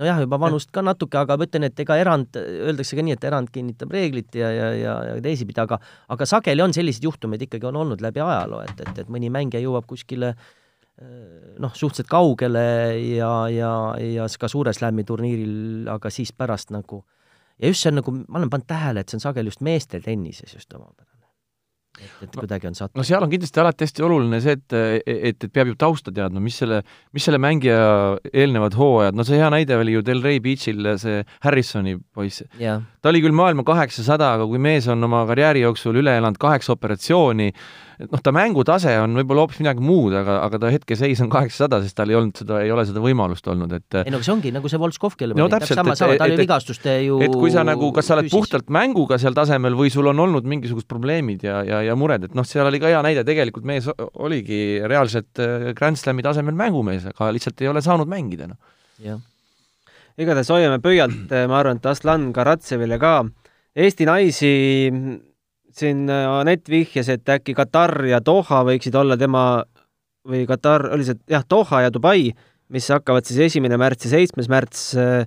Speaker 3: Nojah, juba vanust ka natuke, aga ma ütlen, et ega erand, öeldakse ka nii, et erand kinnitab reeglit ja, ja, ja, ja teisipidi, aga aga sageli on selliseid juhtumeid ikkagi on olnud läbi ajaloo, et, et, et mõni mängija jõuab kuskile noh, suhteliselt kaugele ja, ja, ja ka suure slam'i turniiril, aga siis pärast nagu ja just see on nagu, ma olen pannud tähele, et see on sageli just meeste tennises just omapärane et, et kuidagi on sattunud.
Speaker 2: no seal on kindlasti alati hästi oluline see, et, et, et peab ju tausta teadma, mis selle, mis selle mängija eelnevad hooajad, no see hea näide oli ju Delray Beachil see Harrisoni poiss. ta oli küll maailma kaheksasada, aga kui mees on oma karjääri jooksul üle elanud kaheksa operatsiooni, et noh, ta mängutase on võib-olla hoopis midagi muud, aga, aga ta hetkeseis on kaheksasada, sest tal ei olnud seda, ei ole seda võimalust olnud, et
Speaker 3: ei no see ongi nagu see Voltskov, kellel
Speaker 2: no, täpselt,
Speaker 3: sama, sama, ta oli vigastuste ju
Speaker 2: et kui sa nagu, kas sa oled puhtalt mänguga seal tasemel või sul on olnud mingisugused probleemid ja, ja, ja mured, et noh, seal oli ka hea näide, tegelikult mees oligi reaalselt äh, Grand Slami tasemel mängumees, aga lihtsalt ei ole saanud mängida, noh.
Speaker 3: jah
Speaker 1: igatahes hoiame pöialt, ma arvan, et Aslan Karatsevile ka. Eesti naisi siin äh, Anett vihjas, et äkki Katar ja Doha võiksid olla tema või Katar, oli see jah, Doha ja Dubai, mis hakkavad siis esimene märts ja seitsmes märts. Äh,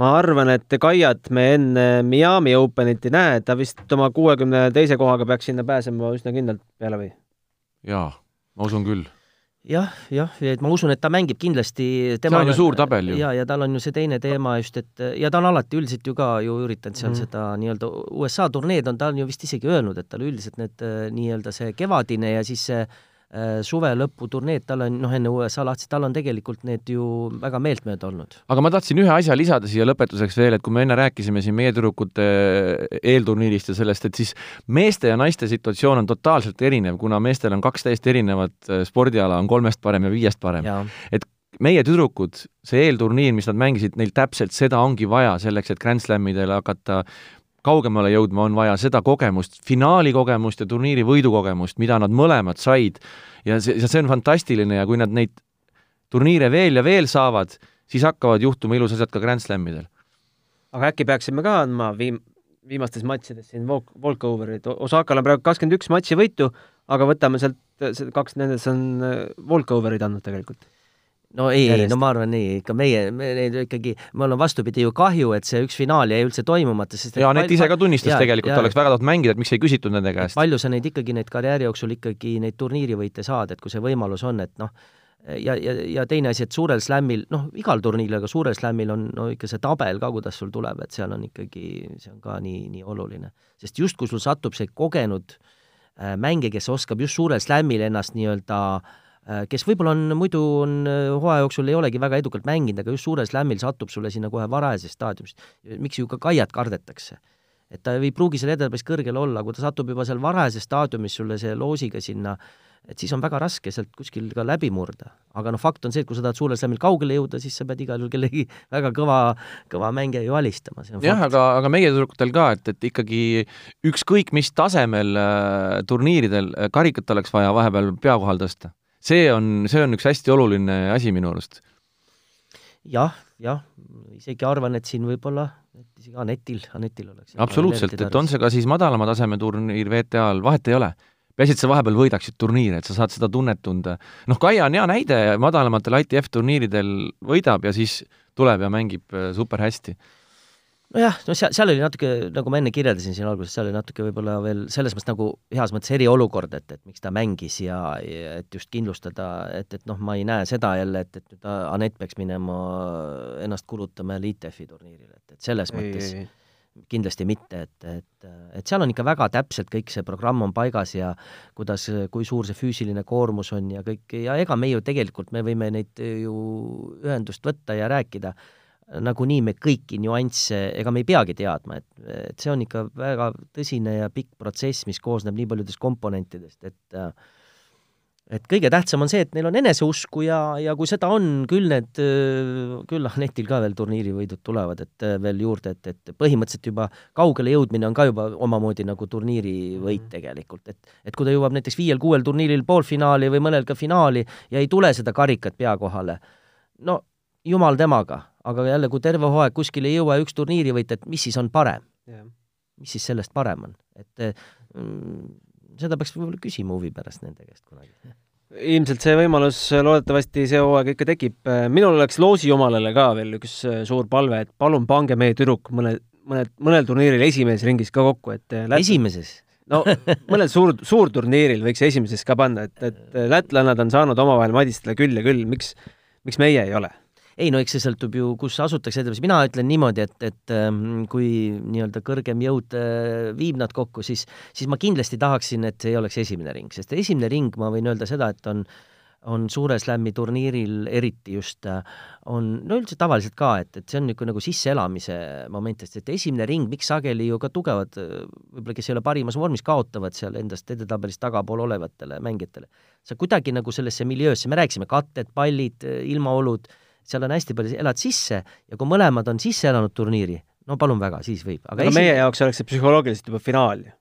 Speaker 1: ma arvan, et Kaiat me enne Miami Openit ei näe, ta vist oma kuuekümne teise kohaga peaks sinna pääsema üsna kindlalt peale või?
Speaker 2: jaa, ma usun küll
Speaker 3: jah, jah, et ma usun, et ta mängib kindlasti
Speaker 2: tema see on ju suur tabel ju.
Speaker 3: ja, ja tal on ju see teine teema just, et ja ta on alati üldiselt ju ka ju üritanud seal mm. seda nii-öelda USA turneed on, ta on ju vist isegi öelnud, et tal üldiselt need nii-öelda see kevadine ja siis see Äh, suve lõputurneed, tal on, noh, enne USA lahti, tal on tegelikult need ju väga meeltmööda olnud.
Speaker 2: aga ma tahtsin ühe asja lisada siia lõpetuseks veel, et kui me enne rääkisime siin meie tüdrukute eelturniirist ja sellest, et siis meeste ja naiste situatsioon on totaalselt erinev, kuna meestel on kaks täiesti erinevat äh, spordiala, on kolmest parem ja viiest parem. et meie tüdrukud, see eelturniir, mis nad mängisid, neil täpselt seda ongi vaja selleks, et Grand Slamidele hakata kaugemale jõudma, on vaja seda kogemust, finaali kogemust ja turniiri võidukogemust, mida nad mõlemad said. ja see, see on fantastiline ja kui nad neid turniire veel ja veel saavad, siis hakkavad juhtuma ilusad asjad ka Grand Slamidel.
Speaker 1: aga äkki peaksime ka andma viim-, viimastes matšides siin walk, walkover'id, Osakal on praegu kakskümmend üks matši võitu, aga võtame sealt, kaks nendest on äh, walkover'id andnud tegelikult
Speaker 3: no ei, ei, no ma arvan ei, ikka meie, me neid ikkagi, mul on vastupidi ju kahju, et see üks finaal jäi üldse toimumata, sest
Speaker 2: ja Anett ise ka tunnistas ja, tegelikult, oleks väga tahtnud mängida, et miks ei küsitud nende käest.
Speaker 3: palju sa neid ikkagi, neid karjääri jooksul ikkagi neid turniirivõite saad, et kui see võimalus on, et noh, ja, ja, ja teine asi, et suurel slämmil, noh, igal turniiril, aga suurel slämmil on no ikka see tabel ka, kuidas sul tuleb, et seal on ikkagi, see on ka nii, nii oluline. sest just, kui sul satub see kogenud äh, mängija, kes oskab just suurel slämmil ennast nii-öelda Äh, kes võib-olla on, muidu on äh, hooaja jooksul ei olegi väga edukalt mänginud, aga just suures lämmil satub sulle sinna kohe varajases staadiumis. miks ju ka Kaiat kardetakse? et ta ei pruugi seal edetabis kõrgel olla, kui ta satub juba seal varajases staadiumis sulle see loosiga sinna, et siis on väga raske sealt kuskil ka läbi murda. aga noh, fakt on see, et kui sa tahad suurel lämmil kaugele jõuda, siis sa pead igal juhul kellegi (laughs) väga kõva, kõva mängija ju alistama.
Speaker 2: jah, aga, aga meie tüdrukutel ka, et, et ikkagi ükskõik mis tasemel äh, turniiridel äh, karikat oleks vaja vahepeal pea kohal tõsta see on, see on üks hästi oluline asi minu arust.
Speaker 3: jah, jah, isegi arvan, et siin võib-olla, et isegi Anetil, Anetil oleks
Speaker 2: absoluutselt, et on see ka siis madalama taseme turniir WTA-l, vahet ei ole. peaasi, et sa vahepeal võidaksid turniire, et sa saad seda tunnet tunda. noh, Kaia on hea näide, madalamatel ITF turniiridel võidab ja siis tuleb ja mängib äh, super hästi
Speaker 3: nojah, no seal, seal oli natuke, nagu ma enne kirjeldasin siin alguses, seal oli natuke võib-olla veel selles mõttes nagu heas mõttes eriolukord, et, et miks ta mängis ja, ja et just kindlustada, et, et noh, ma ei näe seda jälle, et, et nüüd Anett peaks minema ennast kulutama jälle ITF-i turniirile, et, et selles ei, mõttes ei, ei. kindlasti mitte, et, et, et seal on ikka väga täpselt kõik see programm on paigas ja kuidas, kui suur see füüsiline koormus on ja kõik, ja ega me ju tegelikult, me võime neid ju ühendust võtta ja rääkida, nagunii me kõiki nüansse, ega me ei peagi teadma, et, et see on ikka väga tõsine ja pikk protsess, mis koosneb nii paljudest komponentidest, et et kõige tähtsam on see, et neil on eneseusku ja, ja kui seda on, küll need, küll (laughs) Anetil ka veel turniirivõidud tulevad, et veel juurde, et, et põhimõtteliselt juba kaugele jõudmine on ka juba omamoodi nagu turniirivõit mhm. tegelikult, et et kui ta jõuab näiteks viiel-kuuel turniiril poolfinaali või mõnel ka finaali ja ei tule seda karikat pea kohale, no jumal temaga, aga jälle, kui terve hooaeg kuskile ei jõua ja üks turniirivõit, et mis siis on parem yeah.? mis siis sellest parem on, et mm, seda peaks võib-olla küsima huvi pärast nende käest kunagi.
Speaker 1: ilmselt see võimalus loodetavasti see hooaeg ikka tekib. minul oleks loosijumalale ka veel üks suur palve, et palun pange meie tüdruk mõne, mõne, mõnel turniiril esimeses ringis ka kokku, et
Speaker 3: Läti... esimeses?
Speaker 1: no mõnel suur, suurturniiril võiks esimeses ka panna, et, et lätlannad on saanud omavahel madistada küll ja küll, miks, miks meie ei ole?
Speaker 3: Ei no eks see sõltub ju, kus asutakse mina ütlen niimoodi, et, et ähm, kui nii-öelda kõrgem jõud äh, viib nad kokku, siis, siis ma kindlasti tahaksin, et see ei oleks esimene ring, sest esimene ring, ma võin öelda seda, et on on Suure Slami turniiril eriti just, äh, on, no üldse tavaliselt ka, et, et see on niisugune nagu sisseelamise moment, sest et esimene ring, miks sageli ju ka tugevad, äh, võib-olla kes ei ole parimas vormis, kaotavad seal endast edetabelis tagapool olevatele mängijatele. sa kuidagi nagu sellesse miljöösse, me rääkisime katted, pallid, ilmaolud, seal on hästi palju, elad sisse ja kui mõlemad on sisse elanud turniiri, no palun väga, siis võib.
Speaker 1: aga, aga esi... meie jaoks oleks see psühholoogiliselt juba finaal ju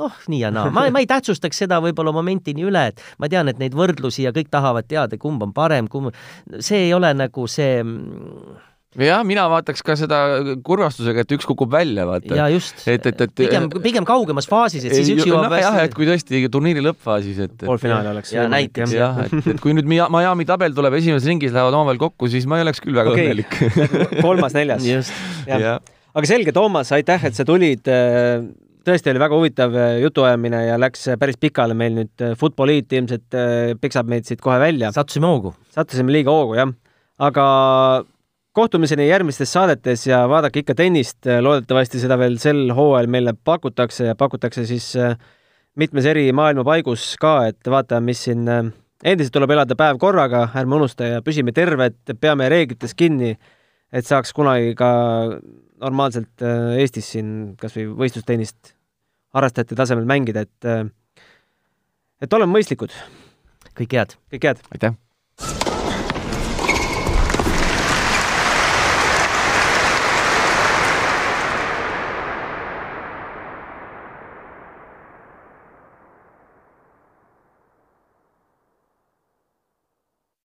Speaker 3: noh, nii ja naa, ma, ma ei tähtsustaks seda võib-olla momentini üle, et ma tean, et neid võrdlusi ja kõik tahavad teada, kumb on parem, kumb, see ei ole nagu see mm,
Speaker 2: jah, mina vaataks ka seda kurvastusega, et üks kukub välja, vaata.
Speaker 3: ja just,
Speaker 2: et, et, et
Speaker 3: pigem, pigem kaugemas faasis, et siis üks jõuab
Speaker 2: no, jah, et kui tõesti turniiri lõppfaasis, et, et
Speaker 1: poolfinaal oleks
Speaker 3: ja näiteks
Speaker 2: jah, et, et kui nüüd Miami tabel tuleb esimeses ringis, lähevad omavahel kokku, siis ma ei oleks küll väga okay. õnnelik (laughs)
Speaker 1: kolmas-neljas.
Speaker 3: jah ja.
Speaker 1: aga selge, Toomas, aitäh, et sa tulid tõesti oli väga huvitav jutuajamine ja läks päris pikale meil nüüd Futboliit ilmselt peksab meid siit kohe välja.
Speaker 3: sattusime hoogu.
Speaker 1: sattusime liiga hoogu, jah. aga kohtumiseni järgmistes saadetes ja vaadake ikka tennist, loodetavasti seda veel sel hooajal meile pakutakse ja pakutakse siis äh, mitmes eri maailma paigus ka, et vaatame, mis siin äh, endiselt tuleb elada päev korraga, ärme unusta ja püsime terved, peame reeglitest kinni, et saaks kunagi ka normaalselt äh, Eestis siin kas või võistlustennist harrastajate tasemel mängida, et et oleme mõistlikud.
Speaker 3: kõike head!
Speaker 1: kõike head!
Speaker 2: aitäh!